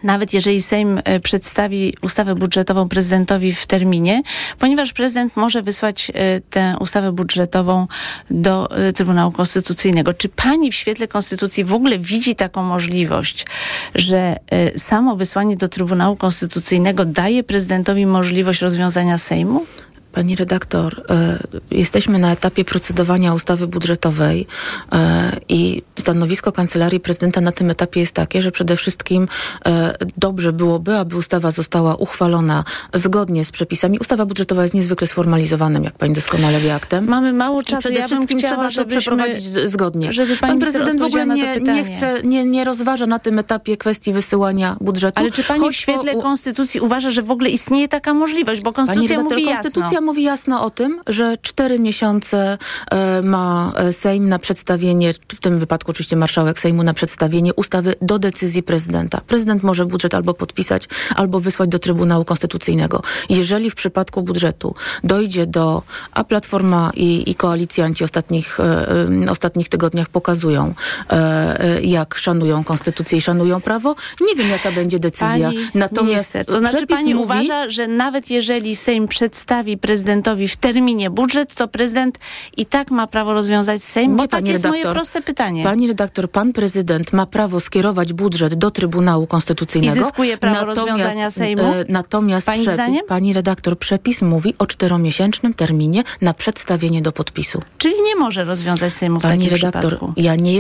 Speaker 10: nawet jeżeli Sejm y, przedstawi ustawę budżetową prezydentowi w terminie, ponieważ prezydent może wysłać y, tę ustawę budżetową do y, Trybunału Konstytucyjnego. Czy pani w świetle Konstytucji w ogóle widzi taką możliwość, że samo wysłanie do Trybunału Konstytucyjnego daje prezydentowi możliwość rozwiązania Sejmu?
Speaker 30: Pani redaktor, e, jesteśmy na etapie procedowania ustawy budżetowej e, i stanowisko Kancelarii Prezydenta na tym etapie jest takie, że przede wszystkim e, dobrze byłoby, aby ustawa została uchwalona zgodnie z przepisami. Ustawa budżetowa jest niezwykle sformalizowanym, jak pani doskonale wie, aktem.
Speaker 10: Mamy mało
Speaker 30: I
Speaker 10: czasu.
Speaker 30: przede
Speaker 10: Ja
Speaker 30: wszystkim
Speaker 10: chciała,
Speaker 30: trzeba to
Speaker 10: żebyśmy-
Speaker 30: przeprowadzić zgodnie.
Speaker 10: żeby pani
Speaker 30: Pan prezydent w ogóle nie, nie chce, nie, nie rozważa na tym etapie kwestii wysyłania budżetu.
Speaker 10: Ale czy pani w
Speaker 30: choć
Speaker 10: świetle konstytucji uważa, że w ogóle istnieje taka możliwość? Bo konstytucja
Speaker 30: Pani redaktor,
Speaker 10: mówi jasno.
Speaker 30: Mówi jasno o tym, że cztery miesiące e, ma e, Sejm na przedstawienie, w tym wypadku oczywiście marszałek Sejmu, na przedstawienie ustawy do decyzji prezydenta. Prezydent może budżet albo podpisać, albo wysłać do Trybunału Konstytucyjnego. Jeżeli w przypadku budżetu dojdzie do, a Platforma i, i koalicjanci ostatnich, e, ostatnich tygodniach pokazują, jak szanują konstytucję i szanują prawo, nie wiem jaka będzie decyzja.
Speaker 10: Pani
Speaker 30: Natomiast
Speaker 10: minister, to znaczy pani
Speaker 30: mówi,
Speaker 10: uważa, że nawet jeżeli Sejm przedstawi prezydentowi w terminie budżet, to prezydent i tak ma prawo rozwiązać Sejm?
Speaker 30: Nie,
Speaker 10: Bo tak jest moje
Speaker 30: redaktor.
Speaker 10: proste pytanie.
Speaker 30: Pani redaktor, pan prezydent ma prawo skierować budżet do Trybunału Konstytucyjnego.
Speaker 10: I zyskuje prawo rozwiązania Sejmu?
Speaker 30: E, natomiast
Speaker 10: Pani
Speaker 30: przepis-
Speaker 10: zdaniem?
Speaker 30: pani redaktor, przepis mówi o czteromiesięcznym terminie na przedstawienie do podpisu.
Speaker 10: Czyli nie może rozwiązać Sejmu w
Speaker 30: Pani
Speaker 10: takim
Speaker 30: redaktor,
Speaker 10: przypadku.
Speaker 30: ja nie